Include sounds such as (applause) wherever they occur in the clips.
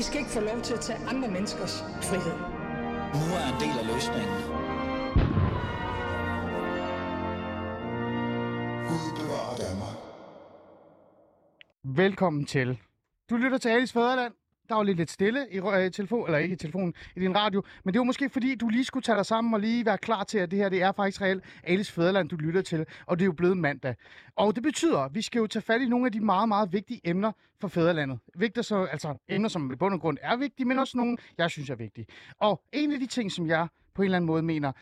I skal ikke få lov til at tage andre menneskers frihed. Nu er en del af løsningen. Gud bevarer Danmark. Velkommen til. Du lytter til Alice Fæderland. Der var lidt, lidt stille i øh, telefon, eller ikke i telefonen, i din radio. Men det var måske fordi, du lige skulle tage dig sammen og lige være klar til, at det her det er faktisk reelt Alice Fæderland, du lytter til. Og det er jo blevet mandag. Og det betyder, at vi skal jo tage fat i nogle af de meget, meget vigtige emner for Fæderlandet. Vigtige, så, altså emner, som i bund og grund er vigtige, men også nogle, jeg synes er vigtige. Og en af de ting, som jeg på en eller anden måde mener,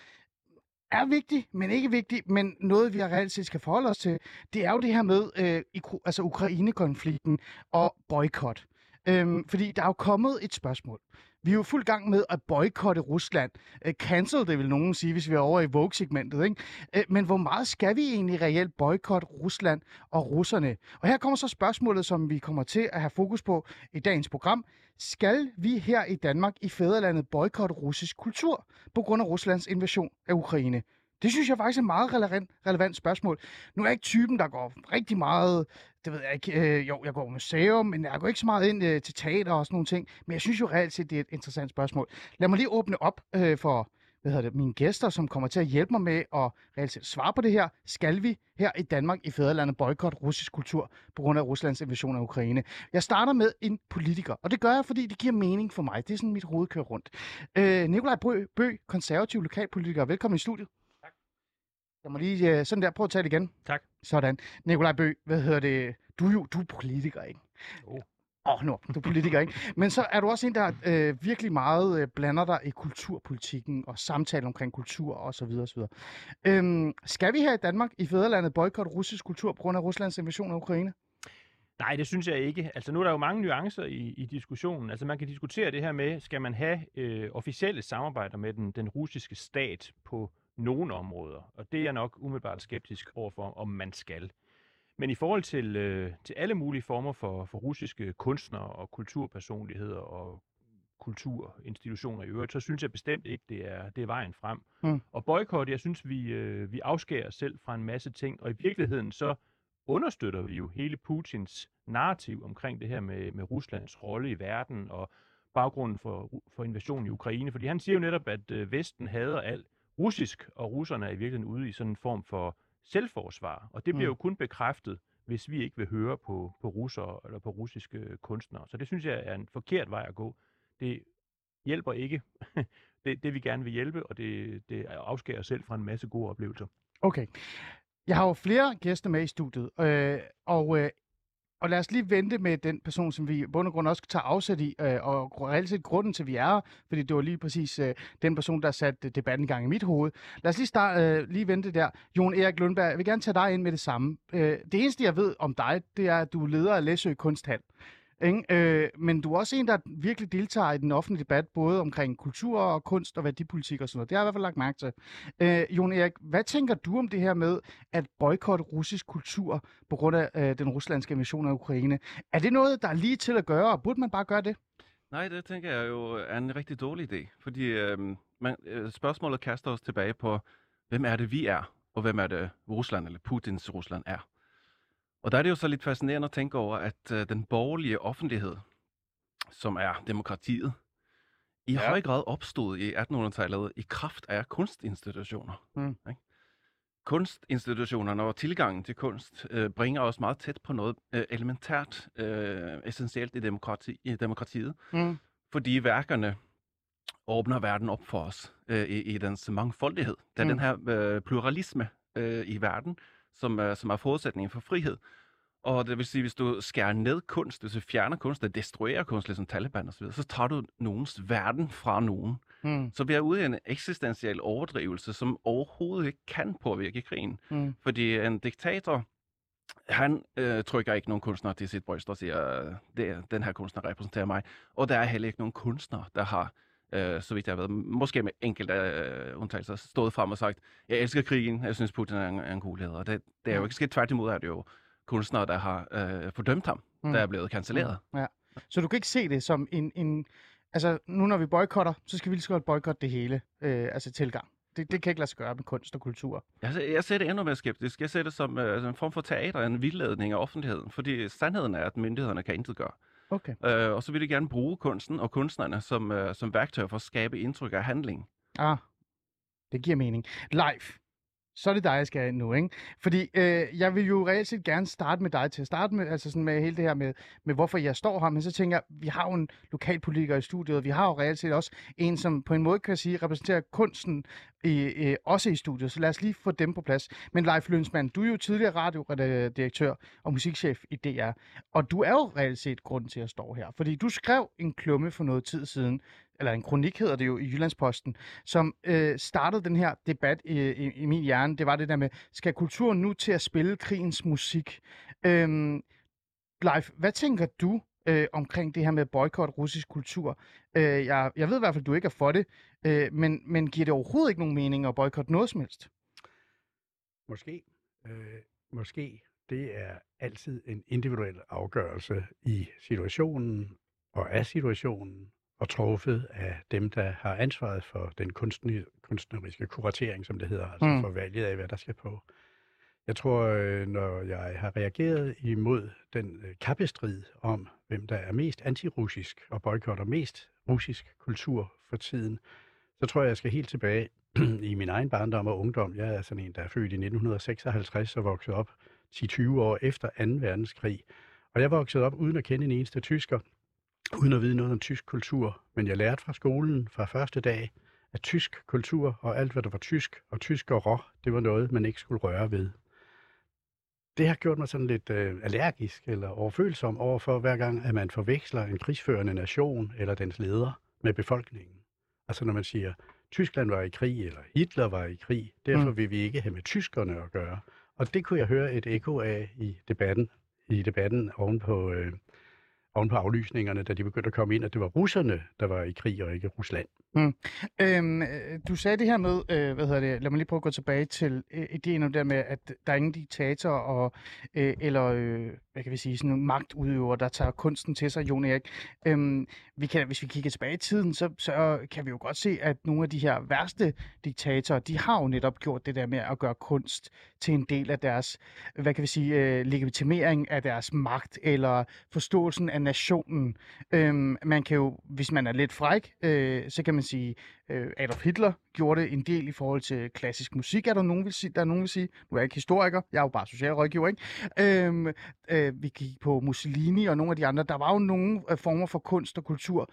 er vigtig, men ikke vigtig, men noget, vi reelt set skal forholde os til, det er jo det her med øh, altså Ukraine-konflikten og boykot. Øhm, fordi der er jo kommet et spørgsmål. Vi er jo fuld gang med at boykotte Rusland. Uh, cancel, det vil nogen sige, hvis vi er over i Vogue-segmentet. Ikke? Uh, men hvor meget skal vi egentlig reelt boykotte Rusland og russerne? Og her kommer så spørgsmålet, som vi kommer til at have fokus på i dagens program. Skal vi her i Danmark i fædrelandet boykotte russisk kultur på grund af Ruslands invasion af Ukraine? Det synes jeg faktisk er et meget relevant, relevant spørgsmål. Nu er jeg ikke typen, der går rigtig meget, det ved jeg ikke, øh, jo, jeg går på museum, men jeg går ikke så meget ind øh, til teater og sådan nogle ting. Men jeg synes jo reelt set, det er et interessant spørgsmål. Lad mig lige åbne op øh, for hvad hedder det, mine gæster, som kommer til at hjælpe mig med at reelt set svare på det her. Skal vi her i Danmark i fædrelandet boykotte russisk kultur på grund af Ruslands invasion af Ukraine? Jeg starter med en politiker, og det gør jeg, fordi det giver mening for mig. Det er sådan, mit hoved kører rundt. Øh, Nikolaj Bø, Bø, konservativ lokalpolitiker. Velkommen i studiet. Jeg må lige uh, sådan der prøve at tage det igen. Tak. Sådan. Nikolaj Bø, hvad hedder det? Du er jo du er politiker, ikke? Oh. Åh, oh, nu, du er politiker, ikke? (laughs) Men så er du også en, der øh, virkelig meget øh, blander dig i kulturpolitikken og samtale omkring kultur og så videre og så videre. Øhm, skal vi her i Danmark i fædrelandet boykotte russisk kultur på grund af Ruslands invasion af Ukraine? Nej, det synes jeg ikke. Altså nu er der jo mange nuancer i, i diskussionen. Altså man kan diskutere det her med, skal man have øh, officielle samarbejder med den, den russiske stat på nogle områder? Og det er jeg nok umiddelbart skeptisk overfor, om man skal. Men i forhold til, øh, til alle mulige former for, for russiske kunstnere og kulturpersonligheder og kulturinstitutioner i øvrigt, så synes jeg bestemt ikke, det er, det er vejen frem. Mm. Og boykot, jeg synes, vi, øh, vi afskærer os selv fra en masse ting, og i virkeligheden så understøtter vi jo hele Putins narrativ omkring det her med, med Ruslands rolle i verden og baggrunden for, for invasionen i Ukraine. Fordi han siger jo netop, at øh, Vesten hader alt russisk, og russerne er i virkeligheden ude i sådan en form for selvforsvar. Og det bliver Mm. jo kun bekræftet, hvis vi ikke vil høre på, på russere eller på russiske kunstnere. Så det synes jeg er en forkert vej at gå. Det hjælper ikke (laughs) det, det vi gerne vil hjælpe, og det, det afskærer os selv fra en masse gode oplevelser. Okay. Jeg har jo flere gæster med i studiet, øh, og, øh, og lad os lige vente med den person, som vi i bund og grund også tager afsæt i, øh, og reelt set grunden til, at vi er her, fordi det var lige præcis øh, den person, der satte øh, debatten i gang i mit hoved. Lad os lige, starte, øh, lige vente der. Jon Erik Lundberg, jeg vil gerne tage dig ind med det samme. Øh, det eneste, jeg ved om dig, det er, at du er leder af Læsø Kunsthal. Ikke? Øh, men du er også en, der virkelig deltager i den offentlige debat, både omkring kultur og kunst og værdipolitik og sådan noget. Det har jeg i hvert fald lagt mærke til. Øh, Jon Erik, hvad tænker du om det her med at boykotte russisk kultur på grund af øh, den ruslandske invasion af Ukraine? Er det noget, der er lige til at gøre, og burde man bare gøre det? Nej, det tænker jeg jo er en rigtig dårlig idé, fordi øh, man, øh, spørgsmålet kaster os tilbage på, hvem er det, vi er, og hvem er det, Rusland eller Putins Rusland er. Og der er det jo så lidt fascinerende at tænke over, at øh, den borgerlige offentlighed, som er demokratiet, i Ja. høj grad opstod i 1800-tallet i kraft af kunstinstitutioner. Mm. Ikke? Kunstinstitutionerne og tilgangen til kunst øh, bringer os meget tæt på noget øh, elementært, øh, essentielt i, demokrati, i demokratiet, Mm. fordi værkerne åbner verden op for os øh, i, i dens mangfoldighed. Der er Mm. den her øh, pluralisme øh, i verden, som, er, som er forudsætningen for frihed. Og det vil sige, hvis du skærer ned kunst, hvis du fjerner kunst, der destruerer kunst, ligesom Taliban osv., så tager du nogens verden fra nogen. Mm. Så vi er ude i en eksistentiel overdrivelse, som overhovedet ikke kan påvirke krigen. Mm. Fordi en diktator, han øh, trykker ikke nogen kunstner til sit bryst og siger, det den her kunstner repræsenterer mig. Og der er heller ikke nogen kunstner, der har, øh, så vidt jeg ved, måske med enkelte øh, undtagelser, stået frem og sagt, jeg elsker krigen, jeg synes Putin er en, er en god leder. Og det, det er jo ikke sket tværtimod, er det jo kunstnere, der har øh, fordømt ham, Mm. mm. der er blevet cancelleret. Ja. Så du kan ikke se det som en, en... Altså, nu når vi boykotter, så skal vi lige så godt boykotte det hele. Øh, altså tilgang. Det, det kan ikke lade sig gøre med kunst og kultur. Jeg, ser- jeg ser det endnu mere skeptisk. Jeg ser det som øh, en form for teater, en vildledning af offentligheden. Fordi sandheden er, at myndighederne kan intet gøre. Okay. Øh, og så vil de gerne bruge kunsten og kunstnerne som, øh, som værktøj for at skabe indtryk af handling. Ah, det giver mening. Live. Så er det dig, jeg skal ind nu, ikke? Fordi øh, jeg vil jo reelt set gerne starte med dig til at starte med, altså sådan med hele det her med, med, hvorfor jeg står her, men så tænker jeg, vi har jo en lokalpolitiker i studiet, og vi har jo reelt set også en, som på en måde kan sige, repræsenterer kunsten i, øh, også i studiet, så lad os lige få dem på plads. Men Leif Lønsmand, du er jo tidligere radiodirektør og musikchef i DR, og du er jo reelt set grunden til at stå her, fordi du skrev en klumme for noget tid siden, eller en kronik hedder det jo i Jyllandsposten, som øh, startede den her debat i, i, i min hjerne. Det var det der med, skal kulturen nu til at spille krigens musik? Øhm, Leif, hvad tænker du øh, omkring det her med boykot russisk kultur? Øh, jeg, jeg ved i hvert fald, at du ikke er for det, øh, men, men giver det overhovedet ikke nogen mening at boykotte noget som helst? Måske. Øh, måske. Det er altid en individuel afgørelse i situationen og af situationen, og truffet af dem, der har ansvaret for den kunstneriske kuratering, som det hedder, altså Mm. for valget af, hvad der skal på. Jeg tror, øh, når jeg har reageret imod den øh, kappestrid om, hvem der er mest antirussisk og boykotter mest russisk kultur for tiden, så tror jeg, jeg skal helt tilbage (clears throat) i min egen barndom og ungdom. Jeg er sådan en, der er født i 1956 og vokset op 10-20 år efter 2. verdenskrig. Og jeg voksede op uden at kende en eneste tysker, uden at vide noget om tysk kultur. Men jeg lærte fra skolen fra første dag, at tysk kultur og alt, hvad der var tysk og tysk og rå, det var noget, man ikke skulle røre ved. Det har gjort mig sådan lidt øh, allergisk eller overfølsom overfor, hver gang, at man forveksler en krigsførende nation eller dens leder med befolkningen. Altså når man siger, Tyskland var i krig, eller Hitler var i krig, derfor Mm. vil vi ikke have med tyskerne at gøre. Og det kunne jeg høre et ekko af i debatten, i debatten oven på, øh, oven på aflysningerne, da de begyndte at komme ind, at det var russerne, der var i krig, og ikke Rusland. Mm. Øhm, øh, du sagde det her med, øh, hvad hedder det, lad mig lige prøve at gå tilbage til øh, ideen om det der med, at der er ingen diktator og, øh, eller, øh, hvad kan vi sige, sådan nogle magtudøver, der tager kunsten til sig, Jon Erik. Øhm, vi kan, hvis vi kigger tilbage i tiden, så, så kan vi jo godt se, at nogle af de her værste diktatorer, de har jo netop gjort det der med at gøre kunst til en del af deres, hvad kan vi sige, øh, legitimering af deres magt, eller forståelsen af nationen. Øhm, man kan jo, hvis man er lidt fræk, øh, så kan man sige, øh, Adolf Hitler gjorde det en del i forhold til klassisk musik, er der nogen, vil sige, der er nogen vil sige. Nu er jeg ikke historiker, jeg er jo bare socialrådgiver, ikke? Øhm, øh, vi gik på Mussolini og nogle af de andre. Der var jo nogle øh, former for kunst og kultur,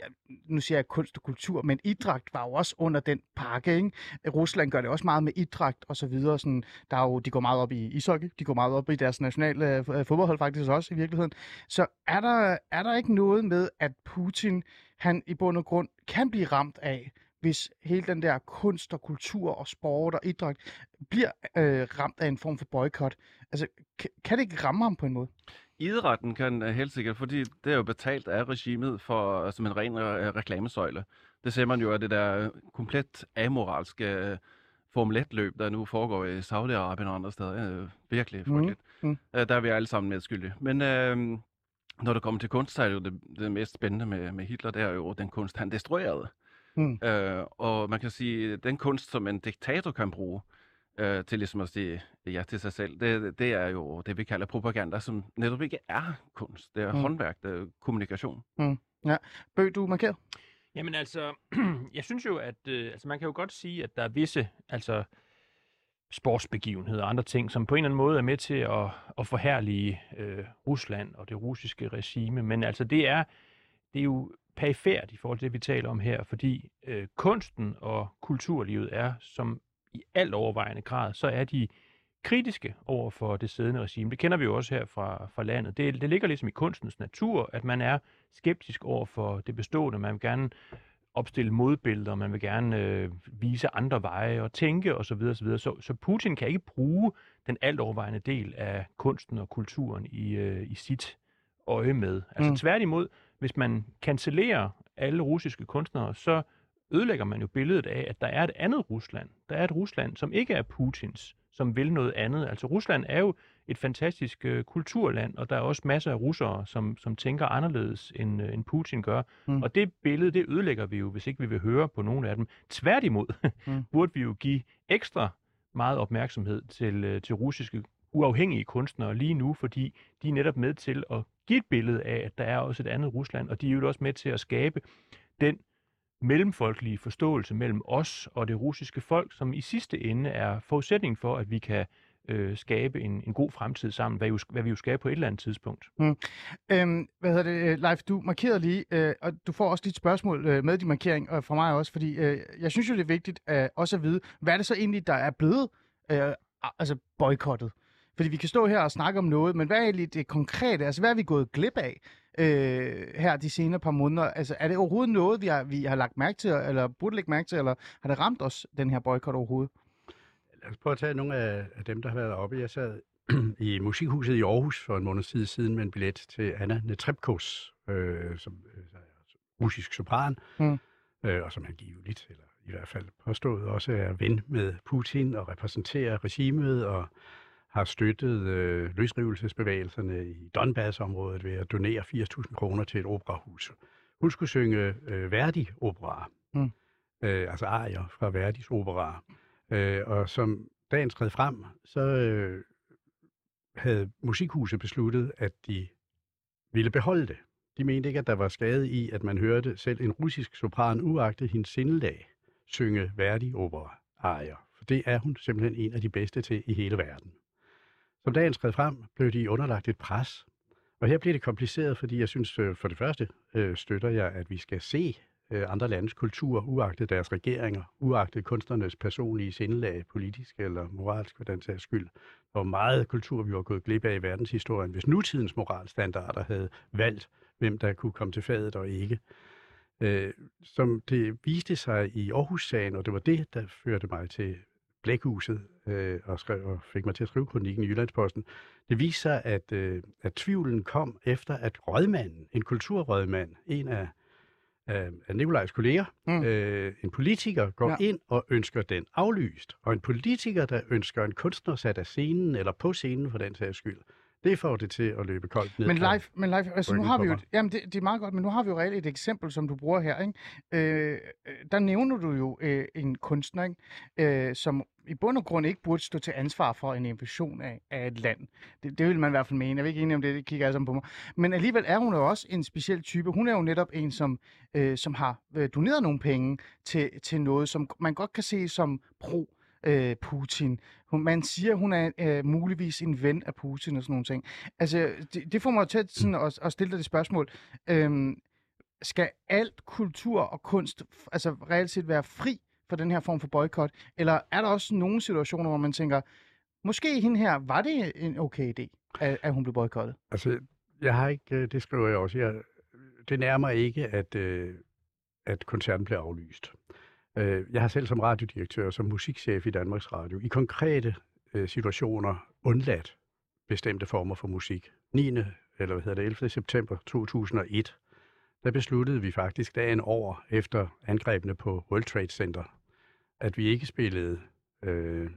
ja, nu siger jeg kunst og kultur, men idræt var jo også under den pakke, ikke? Rusland gør det også meget med idræt og så videre. Sådan, der er jo, de går meget op i ishockey, de går meget op i deres nationale øh, fodboldhold faktisk også i virkeligheden. Så er der, er der ikke noget med, at Putin, han i bund og grund kan blive ramt af, hvis hele den der kunst og kultur og sport og idræt bliver øh, ramt af en form for boykot? Altså, kan, det ikke ramme ham på en måde? Idrætten kan øh, helt sikkert, fordi det er jo betalt af regimet for, som en ren øh, reklamesøjle. Det ser man jo af det der komplet amoralske øh, Formel 1-løb, der nu foregår i Saudi-Arabien og andre steder. Øh, virkelig Mhm, frygteligt. mhm. Øh, der er vi alle sammen medskyldige. Men øh, når det kommer til kunst, så er det jo det, det mest spændende med, med Hitler, det er jo den kunst, han destruerede. Mm. Øh, og man kan sige, den kunst, som en diktator kan bruge, øh, til ligesom at sige ja til sig selv, det, det er jo det, vi kalder propaganda, som netop ikke er kunst. Det er Mm. mm. håndværk, det er kommunikation. Bøg, du er markeret? Jamen altså, (clears throat) jeg synes jo, at øh, altså, man kan jo godt sige, at der er visse altså, sportsbegivenheder og andre ting, som på en eller anden måde er med til at, at forhærlige øh, Rusland og det russiske regime. Men altså, det er, det er jo perifært i forhold til det, vi taler om her, fordi øh, kunsten og kulturlivet er, som i alt overvejende grad, så er de kritiske over for det siddende regime. Det kender vi jo også her fra, fra landet. Det, det ligger ligesom i kunstens natur, at man er skeptisk over for det bestående. Man vil gerne opstille modbilleder, man vil gerne øh, vise andre veje og tænke osv. Så, videre, så, så, så Putin kan ikke bruge den alt overvejende del af kunsten og kulturen i, øh, i sit øje med. Altså Mm. mm. tværtimod, hvis man cancellerer alle russiske kunstnere, så ødelægger man jo billedet af, at der er et andet Rusland. Der er et Rusland, som ikke er Putins, som vil noget andet. Altså Rusland er jo et fantastisk øh, kulturland, og der er også masser af russere, som, som tænker anderledes, end, øh, end Putin gør. Mm. Og det billede, det ødelægger vi jo, hvis ikke vi vil høre på nogen af dem. Tværtimod (laughs) Mm. burde vi jo give ekstra meget opmærksomhed til, øh, til russiske, uafhængige kunstnere lige nu, fordi de er netop med til at give et billede af, at der er også et andet Rusland, og de er jo også med til at skabe den mellemfolkelige forståelse mellem os og det russiske folk, som i sidste ende er forudsætningen for, at vi kan øh, skabe en, en god fremtid sammen, hvad, jo, hvad vi jo skal på et eller andet tidspunkt. Mm. Øhm, hvad hedder det, øh, Leif, du markerede lige, øh, og du får også dit spørgsmål øh, med din markering, og fra mig også, fordi øh, jeg synes jo, det er vigtigt øh, også at vide, hvad er det så egentlig, der er blevet øh, altså boykottet? Fordi vi kan stå her og snakke om noget, men hvad er egentlig det konkrete? Altså, hvad er vi gået glip af øh, her de senere par måneder? Altså, er det overhovedet noget, vi har, vi har lagt mærke til, eller burde lægge mærke til, eller har det ramt os, den her boykot overhovedet? Lad os prøve at tage nogle af, af dem, der har været oppe. Jeg sad (clears throat) i Musikhuset i Aarhus for en måned siden, siden med en billet til Anna Netrebkos, øh, som øh, russisk sopran, Mm. øh, og som angiveligt, eller i hvert fald påstået, også er ven med Putin og repræsenterer regimet og har støttet øh, løsrivelsesbevægelserne i Donbass-området ved at donere 80.000 kroner til et operahus. Hun skulle synge øh, Verdi-opera, Mm. øh, altså arier fra Verdis opera. Øh, og som dagen skred frem, så øh, havde musikhuset besluttet, at de ville beholde det. De mente ikke, at der var skade i, at man hørte selv en russisk sopran, uagtet hendes sindelag, synge Verdi-opera arier. For det er hun simpelthen en af de bedste til i hele verden. Som dagen skred frem, blev de underlagt et pres. Og her bliver det kompliceret, fordi jeg synes, øh, for det første øh, støtter jeg, at vi skal se øh, andre landes kultur, uagtet deres regeringer, uagtet kunstnernes personlige sindelag, politisk eller moralsk for den sags skyld. Der var meget kultur, vi var gået glip af i verdenshistorien, hvis nutidens moralstandarder havde valgt, hvem der kunne komme til fadet og ikke. Øh, som det viste sig i Aarhus-sagen, og det var det, der førte mig til Blækhuset øh, og, skrev, og fik mig til at skrive kronikken i Jyllandsposten. Det viste sig, at, øh, at tvivlen kom efter, at rådmanden, en kulturrådmand, en af, af, Nikolajs kolleger, Mm. øh, en politiker, går ja. ind og ønsker den aflyst. Og en politiker, der ønsker en kunstner sat af scenen, eller på scenen for den sags skyld, det får det til at løbe koldt ned. Men live, men live, altså nu har vi jo, et- jamen det, det er meget godt, men nu har vi jo reelt et eksempel, som du bruger her, ikke? Øh, øh, der nævner du jo øh, en kunstner, ikke? Øh, som i bund og grund ikke burde stå til ansvar for en invasion af, af et land. Det, det vil man i hvert fald mene. Jeg er ikke enig om det, det kigger alle sammen på mig. Men alligevel er hun jo også en speciel type. Hun er jo netop en, som, øh, som har øh, doneret nogle penge til, til noget, som man godt kan se som pro øh, Putin. Hun, man siger, hun er øh, muligvis en ven af Putin og sådan nogle ting. Altså, det, det får mig til at, sådan, at, at stille dig det spørgsmål. Øhm, skal alt kultur og kunst altså reelt set være fri for den her form for boykot? Eller er der også nogle situationer, hvor man tænker, måske hende her, var det en okay idé, at, at hun blev boykottet? Altså, jeg har ikke, øh, det skriver jeg også, jeg, det nærmer ikke, at, øh, at koncerten bliver aflyst. Øh, Jeg har selv som radiodirektør, som musikchef i Danmarks Radio, i konkrete øh, situationer undladt bestemte former for musik. 9. eller hvad hedder det, 11. september 2001, der besluttede vi faktisk dagen over efter angrebene på World Trade Center, at vi ikke spillede øh,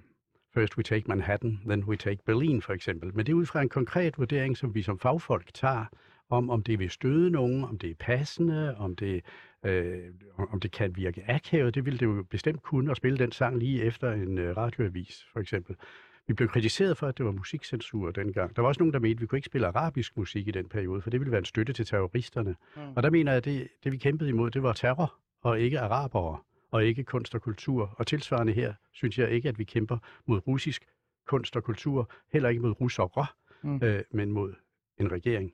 First we take Manhattan, then we take Berlin for eksempel. Men det er ud fra en konkret vurdering, som vi som fagfolk tager, om om det vil støde nogen, om det er passende, om det, øh, om det kan virke akavet. Det ville det jo bestemt kunne at spille den sang lige efter en øh, radioavis for eksempel. Vi blev kritiseret for, at det var musikcensur dengang. Der var også nogen, der mente, at vi kunne ikke spille arabisk musik i den periode, for det ville være en støtte til terroristerne. Mm. Og der mener jeg, at det, det vi kæmpede imod, det var terror, og ikke arabere, og ikke kunst og kultur. Og tilsvarende her, synes jeg ikke, at vi kæmper mod russisk kunst og kultur, heller ikke mod russere, mm. øh, men mod en regering.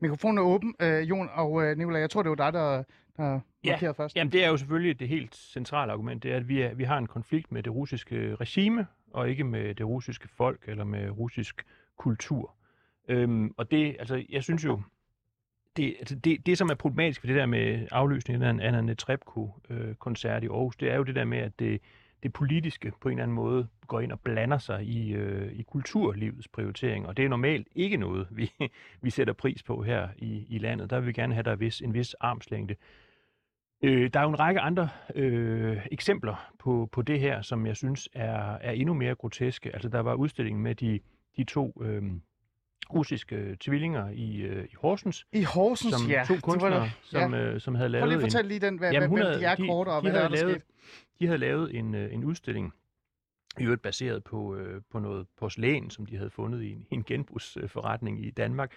Mikrofonen er åben, øh, Jon og øh, Nicolai. Jeg tror, det var dig, der, der Ja. først. Jamen, det er jo selvfølgelig det helt centrale argument, det er, at vi, er, vi har en konflikt med det russiske regime, og ikke med det russiske folk eller med russisk kultur. Øhm, og det, altså, jeg synes jo, det, altså det, det, som er problematisk ved det der med afløsningen af en Anna Netrebko-koncert i Aarhus, det er jo det der med, at det, det politiske på en eller anden måde går ind og blander sig i, øh, i kulturlivets prioritering, og det er normalt ikke noget, vi, (laughs) vi sætter pris på her i, i landet. Der vil vi gerne have, der er vis, en vis armslængde. Øh, der er jo en række andre øh, eksempler på, på det her, som jeg synes er, er endnu mere groteske. Altså, der var udstillingen med de, de to øh, russiske tvillinger i, øh, i Horsens, I Horsens, som ja. to det kunstnere, da- som, ja. øh, som havde Prøv lavet lige at en, fortælle lige den, hvad, Jamen, hvem havde- de er de- kort, og de hvad havde der lavet- de havde lavet en, øh, en udstilling i øvrigt baseret på, øh, på noget porcelæn, som de havde fundet i en, i en genbrugsforretning i Danmark.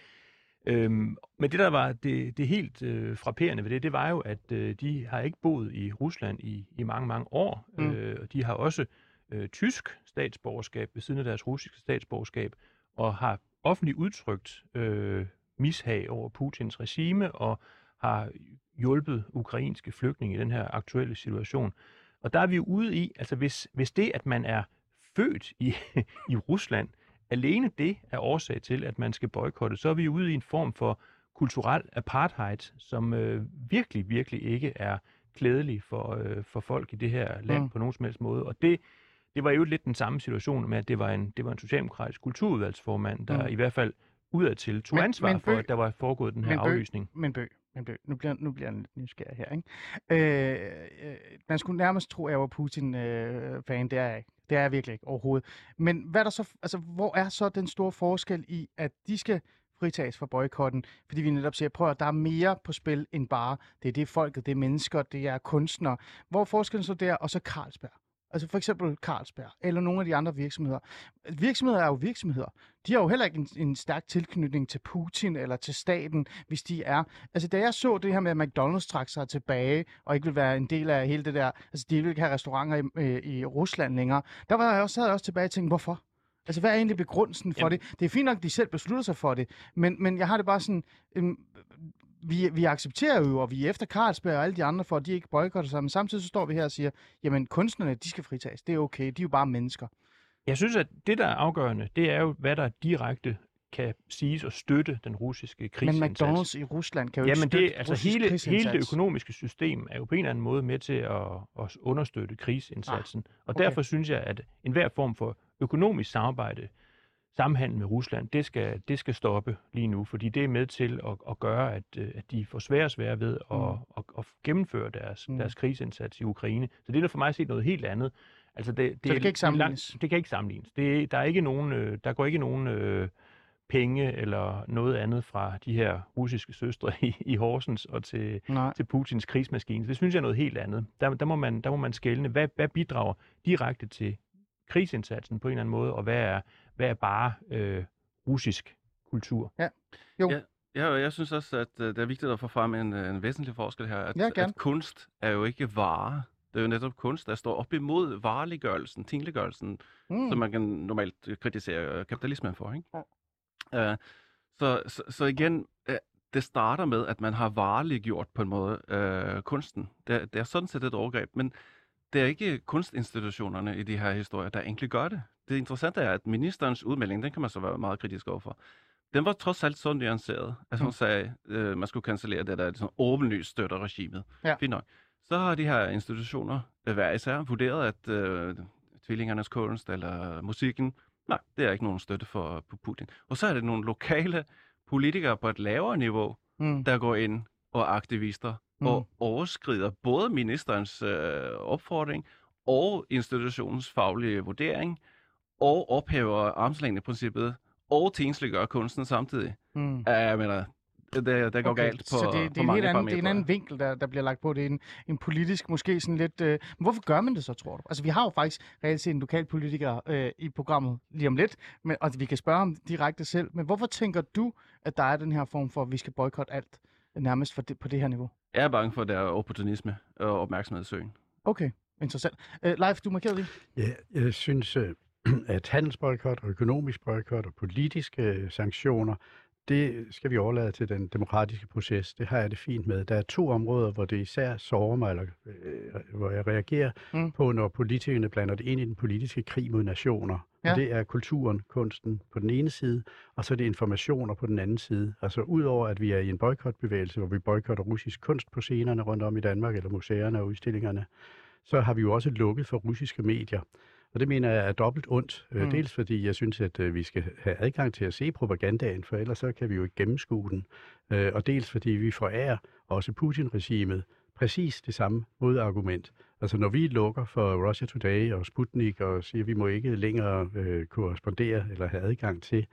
Øhm, men det, der var det, det helt øh, frapperende ved det, det var jo, at øh, de har ikke boet i Rusland i, i mange, mange år. Mm. Øh, og de har også øh, tysk statsborgerskab ved siden af deres russiske statsborgerskab, og har offentligt udtrykt øh, mishag over Putins regime, og har hjulpet ukrainske flygtninge i den her aktuelle situation. Og der er vi jo ude i, altså hvis, hvis det, at man er født i, (laughs) i Rusland, alene det er årsag til, at man skal boykotte, så er vi ude i en form for kulturel apartheid, som øh, virkelig, virkelig ikke er klædelig for, øh, for folk i det her land Mm. på nogen som helst måde. Og det, det var jo lidt den samme situation med, at det var en, det var en socialdemokratisk kulturudvalgsformand, der Mm. i hvert fald udadtil tog Men- ansvar men for, Bøg- at der var foregået den her men Bøg- aflysning. Men bø, men bø. Nu bliver, nu bliver jeg lidt nysgerrig her, ikke? Øh, øh, man skulle nærmest tro, at jeg var Putin-fan. det er jeg ikke. Det er jeg virkelig ikke overhovedet. Men hvad er der så, altså, hvor er så den store forskel i, at de skal fritages fra boykotten, fordi vi netop siger, prøv at der er mere på spil end bare, det er det folket, det er mennesker, det er kunstnere. Hvor er forskellen så der, og så Carlsberg? Altså for eksempel Carlsberg, eller nogle af de andre virksomheder. Virksomheder er jo virksomheder. De har jo heller ikke en, en stærk tilknytning til Putin eller til staten, hvis de er. Altså da jeg så det her med, at McDonald's trak sig tilbage, og ikke vil være en del af hele det der, altså de vil ikke have restauranter i, øh, i Rusland længere, der var jeg også, sad jeg også tilbage og tænkte, hvorfor? Altså, hvad er egentlig begrundelsen for Jamen- det? Det er fint nok, at de selv beslutter sig for det, men, men jeg har det bare sådan, øhm, vi, vi accepterer jo, og vi er efter Carlsberg og alle de andre, for at de ikke boykotter sig, men samtidig så står vi her og siger, jamen kunstnerne, de skal fritages, det er okay, de er jo bare mennesker. Jeg synes, at det, der er afgørende, det er jo, hvad der direkte kan siges at støtte den russiske Men krigsindsats. McDonald's i Rusland kan jo ikke Jamen støtte det, altså hele, hele det økonomiske system er jo på en eller anden måde med til at, at understøtte krigsindsatsen. Ah, og okay. derfor synes jeg, at enhver form for økonomisk samarbejde, samhandel med Rusland, det skal, det skal stoppe lige nu, fordi det er med til at, at gøre, at, øh, at de får sværere og sværere ved at, Mm. mm. at, at gennemføre deres, Mm. deres krigsindsats i Ukraine. Så det er for mig set noget helt andet. Altså det, det, det er- kan ikke det sammenlignes? Langt, det kan ikke sammenlignes. Det, er- der, er ikke nogen, øh, der går ikke nogen øh, penge eller noget andet fra de her russiske søstre i, i Horsens og til, Nej. til Putins krigsmaskine. Så det synes jeg er noget helt andet. Der, der, må, man, der må man skælne, hvad, hvad bidrager direkte til krigsindsatsen på en eller anden måde, og hvad er, hvad er bare øh, russisk kultur. Jo. Ja. Ja, og jeg synes også, at øh, det er vigtigt at få frem en, øh, en væsentlig forskel her. At, Ja, gerne. at kunst er jo ikke vare. Det er jo netop kunst, der står op imod vareliggørelsen, tingliggørelsen, Mm. mm. som man kan normalt øh, kritisere kapitalismen for. Ikke? Ja. Uh, så, så, så igen, uh, det starter med, at man har vareliggjort på en måde uh, kunsten. Det, det er sådan set et overgreb, men det er ikke kunstinstitutionerne i de her historier, der egentlig gør det. Det interessante er, at ministerens udmelding, den kan man så være meget kritisk overfor, den var trods alt så nuanceret, at hun Mm. sagde, at man skulle cancellere det der sådan åbenlyst støtter regimet. Ja. Fint nok. Så har de her institutioner øh, hver især vurderet, at øh, tvillingernes kunst eller musikken, nej, det er ikke nogen støtte for på Putin. Og så er det nogle lokale politikere på et lavere niveau, Mm. der går ind og aktivister Mm. og overskrider både ministerens øh, opfordring og institutionens faglige vurdering, og ophæver armslængdeprincippet, og tingsliggør kunsten samtidig. Mm. Ja, jeg mener, det, det, det går Okay, galt på, så det, det på er en mange anden, det er en parametre. anden vinkel, der, der bliver lagt på. Det er en, en politisk, måske sådan lidt... Øh, men hvorfor gør man det så, tror du? Altså, vi har jo faktisk reelt set en lokalpolitiker øh, i programmet lige om lidt, men, og vi kan spørge ham direkte selv. Men hvorfor tænker du, at der er den her form for, at vi skal boykotte alt nærmest for det, på det her niveau? Jeg er bange for, at der er opportunisme og opmærksomhedssøgen. Okay, interessant. Øh, Leif, du markerede lige. Ja, jeg synes, øh, (clears throat) at handelsboykot og økonomisk boykot og politiske øh, sanktioner, det skal vi overlade til den demokratiske proces. Det har jeg det fint med. Der er to områder, hvor det især sårer mig, eller øh, hvor jeg reagerer Mm. på, når politikerne blander det ind i den politiske krig mod nationer. Ja. Og det er kulturen, kunsten på den ene side, og så er det informationer på den anden side. Altså udover at vi er i en boykotbevægelse, hvor vi boykotter russisk kunst på scenerne rundt om i Danmark, eller museerne og udstillingerne, så har vi jo også lukket for russiske medier. Og det mener jeg er dobbelt ondt. Mm. Mm. Dels fordi jeg synes, at øh, vi skal have adgang til at se propagandaen, for ellers så kan vi jo ikke gennemskue den. Øh, Og dels fordi vi forærer også Putin-regimet præcis det samme modargument. Altså når vi lukker for Russia Today og Sputnik og siger, at vi må ikke længere øh, korrespondere eller have adgang til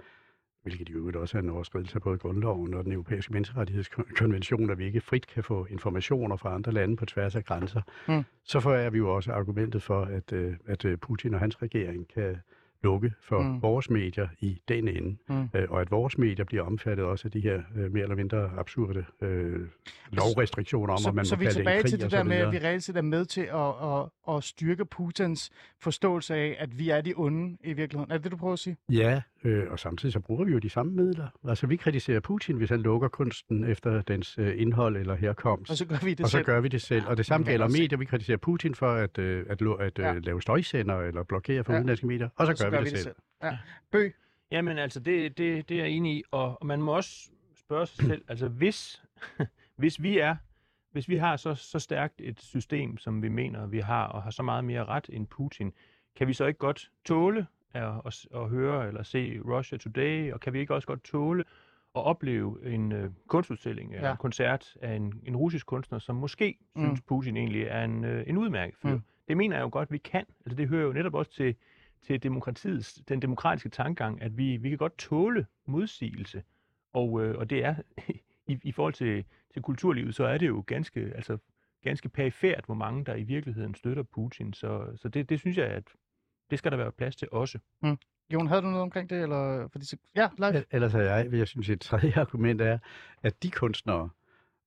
hvilket i øvrigt også er en overskridelse af både grundloven og den europæiske menneskerettighedskonvention, at vi ikke frit kan få informationer fra andre lande på tværs af grænser, Mm. så får jeg vi jo også argumentet for, at, øh, at øh, Putin og hans regering kan lukke for Mm. vores medier i den ende, Mm. øh, og at vores medier bliver omfattet også af de her øh, mere eller mindre absurde øh, lovrestriktioner om, så, at man så må vi er tilbage til det der så med, at vi reelt set er med til at, at, at styrke Putins forståelse af, at vi er de onde i virkeligheden. Er det det, du prøver at sige? Ja, øh, og samtidig så bruger vi jo de samme midler. Altså vi kritiserer Putin, hvis han lukker kunsten efter dens øh, indhold eller herkomst. Og så gør vi det og så selv. gør vi det selv. Og det samme gælder medier. Vi kritiserer Putin for at, øh, at, lo- at Ja. øh, lave støjsender eller blokere for Ja. ja. udenlandske medier. Og så, gør, vi det, selv. Ja. Bø, Jamen altså, det, det, det er jeg enig i, og, og man må også spørge sig selv, altså hvis, (laughs) hvis vi er, hvis vi har så, så stærkt et system, som vi mener, vi har, og har så meget mere ret end Putin, kan vi så ikke godt tåle at, at, høre eller se Russia Today, og kan vi ikke også godt tåle at opleve en øh, kunstudstilling eller Ja. en koncert af en, en russisk kunstner, som måske Mm. synes, Putin egentlig er en, øh, en udmærket fyr. Mm. Det mener jeg jo godt, vi kan. Altså det hører jo netop også til, til demokratiets, den demokratiske tankegang, at vi, vi kan godt tåle modsigelse. Og, øh, og det er, (laughs) i, i forhold til, til kulturlivet, så er det jo ganske, altså, ganske perifært, hvor mange der i virkeligheden støtter Putin. Så, så det, det synes jeg, at det skal der være plads til også. Jon, havde du noget omkring det? Eller, fordi, så- ja, live. El- Ellers er jeg, jeg synes, et tredje (laughs) argument er, at de kunstnere,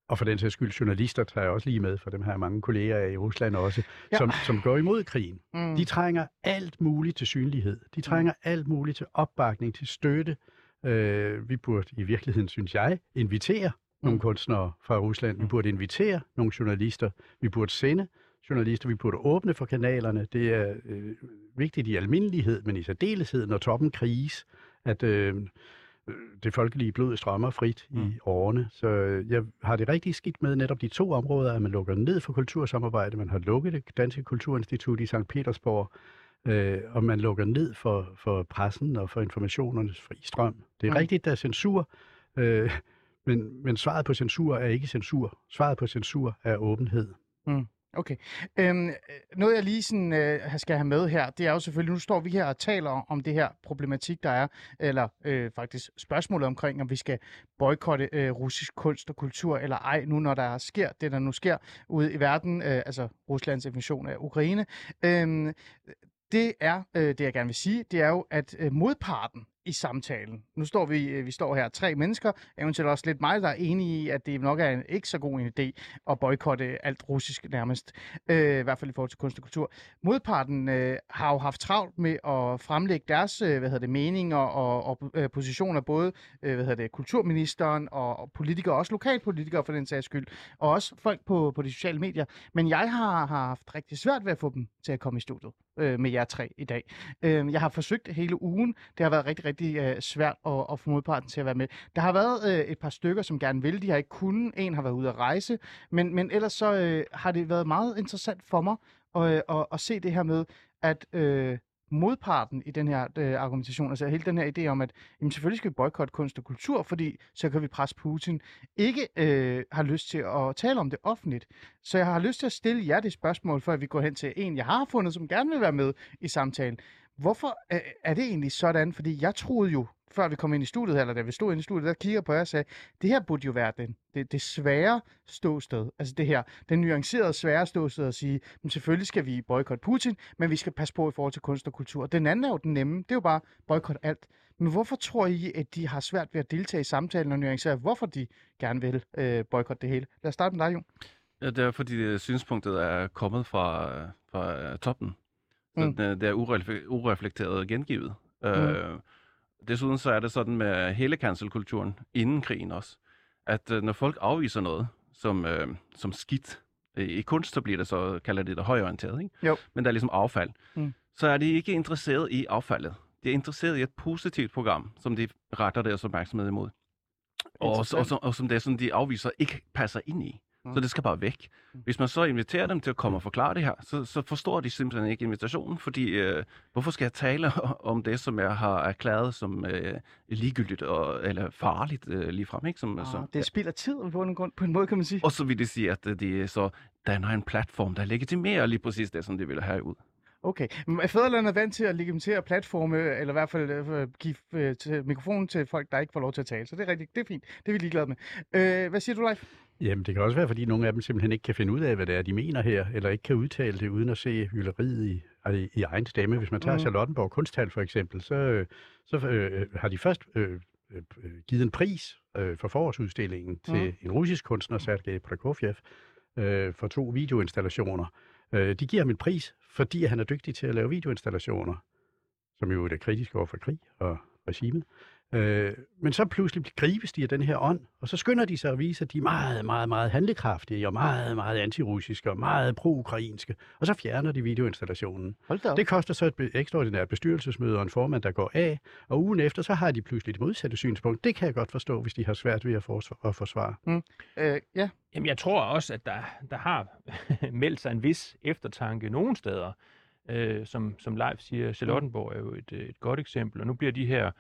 og for den sags skyld journalister, tager jeg også lige med, for dem har jeg mange kolleger i Rusland også, Ja. som, som går imod krigen. Mm. De trænger alt muligt til synlighed. De trænger alt muligt til opbakning, til støtte. Øh, vi burde i virkeligheden, synes jeg, invitere nogle Mm. kunstnere fra Rusland. Vi Mm. burde invitere nogle journalister. Vi burde sende journalister. Vi burde åbne for kanalerne. Det er øh, vigtigt i almindelighed, men i særdeleshed, når toppen kriges, at øh, det folkelige blod strømmer frit mm. i årene. Så øh, jeg har det rigtig skidt med netop de to områder, at man lukker ned for kultursamarbejde. Man har lukket det Danske Kulturinstitut i St. Petersborg, øh, og man lukker ned for, for pressen og for informationernes fri strøm. Det er Mm. mm. rigtigt, der er censur, øh, men, men svaret på censur er ikke censur. Svaret på censur er åbenhed. Okay. Øhm, øh, noget jeg lige sådan, øh, skal have med her, det er jo selvfølgelig, nu står vi her og taler om det her problematik, der er, eller øh, faktisk spørgsmålet omkring, om vi skal boykotte øh, russisk kunst og kultur eller ej, nu når der sker det, der nu sker ude i verden, øh, altså Ruslands invasion af Ukraine. Øhm, det er, øh, det jeg gerne vil sige, det er jo, at øh, modparten i samtalen, nu står vi, øh, vi står her tre mennesker, eventuelt også lidt mig, der er enige i, at det nok er en ikke så god en idé at boykotte alt russisk nærmest, øh, i hvert fald i forhold til kunst og kultur. Modparten øh, har jo haft travlt med at fremlægge deres øh, hvad hedder det, meninger og, og øh, positioner, både øh, hvad hedder det, kulturministeren og, og politikere, også lokalpolitikere for den sags skyld, og også folk på, på de sociale medier. Men jeg har, har haft rigtig svært ved at få dem til at komme i studiet øh, med jer tre i dag. Øh, jeg har forsøgt hele ugen. Det har været rigtig, rigtig øh, svært at, at få modparten til at være med. Der har været øh, et par stykker, som gerne vil. De har ikke kunnet. En har været ude at rejse. Men, men ellers så øh, har det været meget interessant for mig at, øh, at, at se det her med, at øh, modparten i den her øh, argumentation, altså hele den her idé om, at jamen, selvfølgelig skal vi boykotte kunst og kultur, fordi så kan vi presse Putin, ikke øh, har lyst til at tale om det offentligt. Så jeg har lyst til at stille jer det spørgsmål, før vi går hen til en, jeg har fundet, som gerne vil være med i samtalen. Hvorfor øh, er det egentlig sådan? Fordi jeg troede jo, før vi kom ind i studiet, eller da vi stod ind i studiet, der kigger på jer og sagde, det her burde jo være den, det, det svære ståsted. Altså det her, den nuancerede svære ståsted at sige, men selvfølgelig skal vi boykotte Putin, men vi skal passe på i forhold til kunst og kultur. Den anden er jo den nemme, det er jo bare boykotte alt. Men hvorfor tror I, at de har svært ved at deltage i samtalen og nuancere, hvorfor de gerne vil øh, boykotte det hele? Lad os starte med dig, Jon. Ja, det er fordi øh, synspunktet er kommet fra, øh, fra øh, toppen. Mm. det er urefle- ureflekteret gengivet. Mm. Øh, desuden så er det sådan med hele cancelkulturen inden krigen også, at øh, når folk afviser noget som, øh, som skidt, øh, i kunst så bliver det så, kalder det det højorienteret, ikke? Jo. men der er ligesom affald, Mm. så er de ikke interesseret i affaldet. De er interesseret i et positivt program, som de retter deres opmærksomhed imod. Og, og, og, og, og som det er sådan, de afviser ikke passer ind i. Mm. Så det skal bare væk. Hvis man så inviterer dem til at komme og forklare det her, så, så forstår de simpelthen ikke invitationen, fordi øh, hvorfor skal jeg tale (laughs) om det, som jeg har erklæret som øh, ligegyldigt og, eller farligt øh, ligefrem, ikke? Som, Ah, så, det spilder tid på en, grund, på en måde, kan man sige. Og så vil det sige, at øh, de så danner en platform, der legitimerer lige præcis det, som de vil have ud. Okay. Men er vant til at legitimere platforme, eller i hvert fald øh, give øh, til mikrofonen til folk, der ikke får lov til at tale. Så det er rigtigt. Det er fint. Det er vi ligeglade med. Øh, hvad siger du, Leif? Jamen, det kan også være, fordi nogle af dem simpelthen ikke kan finde ud af, hvad det er, de mener her, eller ikke kan udtale det, uden at se hylderiet i, i, i egen stemme. Hvis man tager mm. Charlottenborg Kunsthal for eksempel, så, øh, så øh, har de først øh, øh, givet en pris øh, for forårsudstillingen til Mhm. en russisk kunstner, Sergej Prokofjev, øh, for to videoinstallationer. Øh, de giver ham en pris, fordi han er dygtig til at lave videoinstallationer, som jo er kritisk over for krig og regimet. Øh, men så pludselig gribes de af den her ånd, og så skynder de sig at vise, at de er meget, meget, meget handlekraftige, og meget, meget antirussiske, og meget pro-ukrainske, og så fjerner de videoinstallationen. Hold da op. Det koster så et ekstraordinært bestyrelsesmøde og en formand, der går af, og ugen efter, så har de pludselig det modsatte synspunkt. Det kan jeg godt forstå, hvis de har svært ved at, forsvare, at forsvare. Øh, ja. Jamen, jeg tror også, at der, der har (laughs) meldt sig en vis eftertanke nogle steder. Øh, som, som Leif siger, Charlottenborg er jo et, et godt eksempel, og nu bliver de her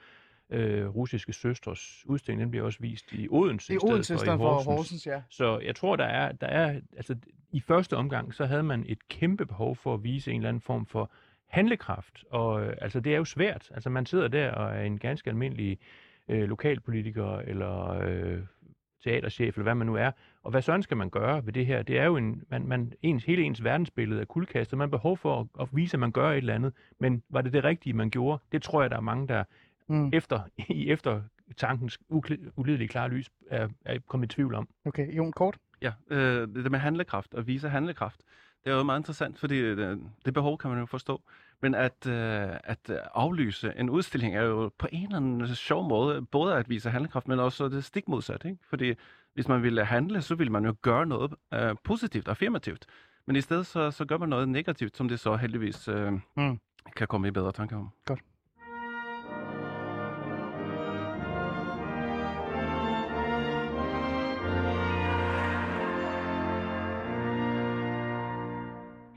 øh, russiske søstres udstilling, den bliver også vist i Odense I Odense i stedet for Horsens, ja. Så jeg tror, der er, der er, altså i første omgang, så havde man et kæmpe behov for at vise en eller anden form for handlekraft, og øh, altså det er jo svært. Altså man sidder der og er en ganske almindelig øh, lokalpolitiker, eller øh, teaterchef, eller hvad man nu er, og hvad sådan skal man gøre ved det her? Det er jo en, man, man, ens, hele ens verdensbillede er kuldkastet, man har behov for at, at vise, at man gør et eller andet, men var det det rigtige, man gjorde? Det tror jeg, der er mange, der Mm. efter, (laughs) i eftertankens ukl- ulidelige klare lys er, er kommet i tvivl om. Okay, Jon, kort. Ja, øh, det med handlekraft, og vise handlekraft, det er jo meget interessant, fordi det, det behov kan man jo forstå. Men at, øh, at aflyse en udstilling er jo på en eller anden sjov måde både at vise handlekraft, men også det stik modsat. Ikke? Fordi hvis man ville handle, så ville man jo gøre noget øh, positivt og affirmativt. Men i stedet så, så gør man noget negativt, som det så heldigvis øh, Mm. kan komme i bedre tanker om.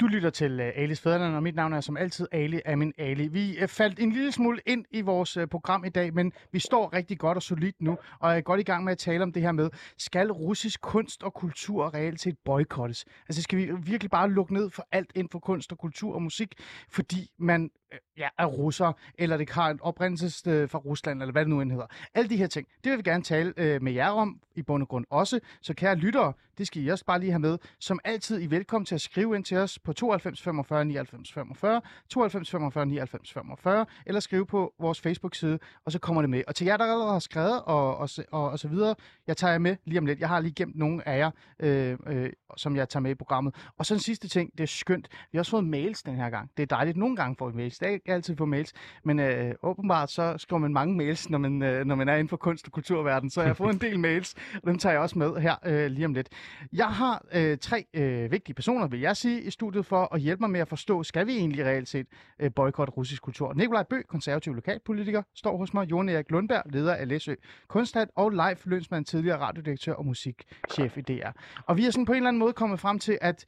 Du lytter til uh, Alis Fæderland, og mit navn er som altid Ali Amin Ali. Vi uh, faldt en lille smule ind i vores uh, program i dag, men vi står rigtig godt og solidt nu, og er godt i gang med at tale om det her med, skal russisk kunst og kultur reelt set boykottes? Altså skal vi virkelig bare lukke ned for alt inden for kunst og kultur og musik, fordi man uh, ja, er russer, eller det har en oprindelsessted fra Rusland, eller hvad det nu end hedder. Alle de her ting, det vil vi gerne tale uh, med jer om, i bund og grund også. Så kære lyttere, det skal I også bare lige have med. Som altid, I er velkommen til at skrive ind til os på 92 45 99 45, 92 45 99 45, eller skrive på vores Facebook-side, og så kommer det med. Og til jer, der allerede har skrevet og, og, og, og så videre, jeg tager jer med lige om lidt. Jeg har lige gemt nogle af jer, øh, øh, som jeg tager med i programmet. Og så en sidste ting, det er skønt. Vi har også fået mails den her gang. Det er dejligt. Nogle gange får vi mails. Det er ikke altid få mails. Men øh, åbenbart så skriver man mange mails, når man, øh, når man er inden for kunst- og kulturverdenen. Så jeg har fået en del mails, og dem tager jeg også med her øh, lige om lidt. Jeg har øh, tre øh, vigtige personer, vil jeg sige, i studiet for at hjælpe mig med at forstå, skal vi egentlig reelt set øh, boykotte russisk kultur. Nikolaj Bø, konservativ lokalpolitiker, står hos mig. Jon Erik Lundberg, leder af Læsø Kunsthal, og Leif Lønsmann, tidligere radiodirektør og musikchef i DR. Og vi er sådan på en eller anden måde kommet frem til, at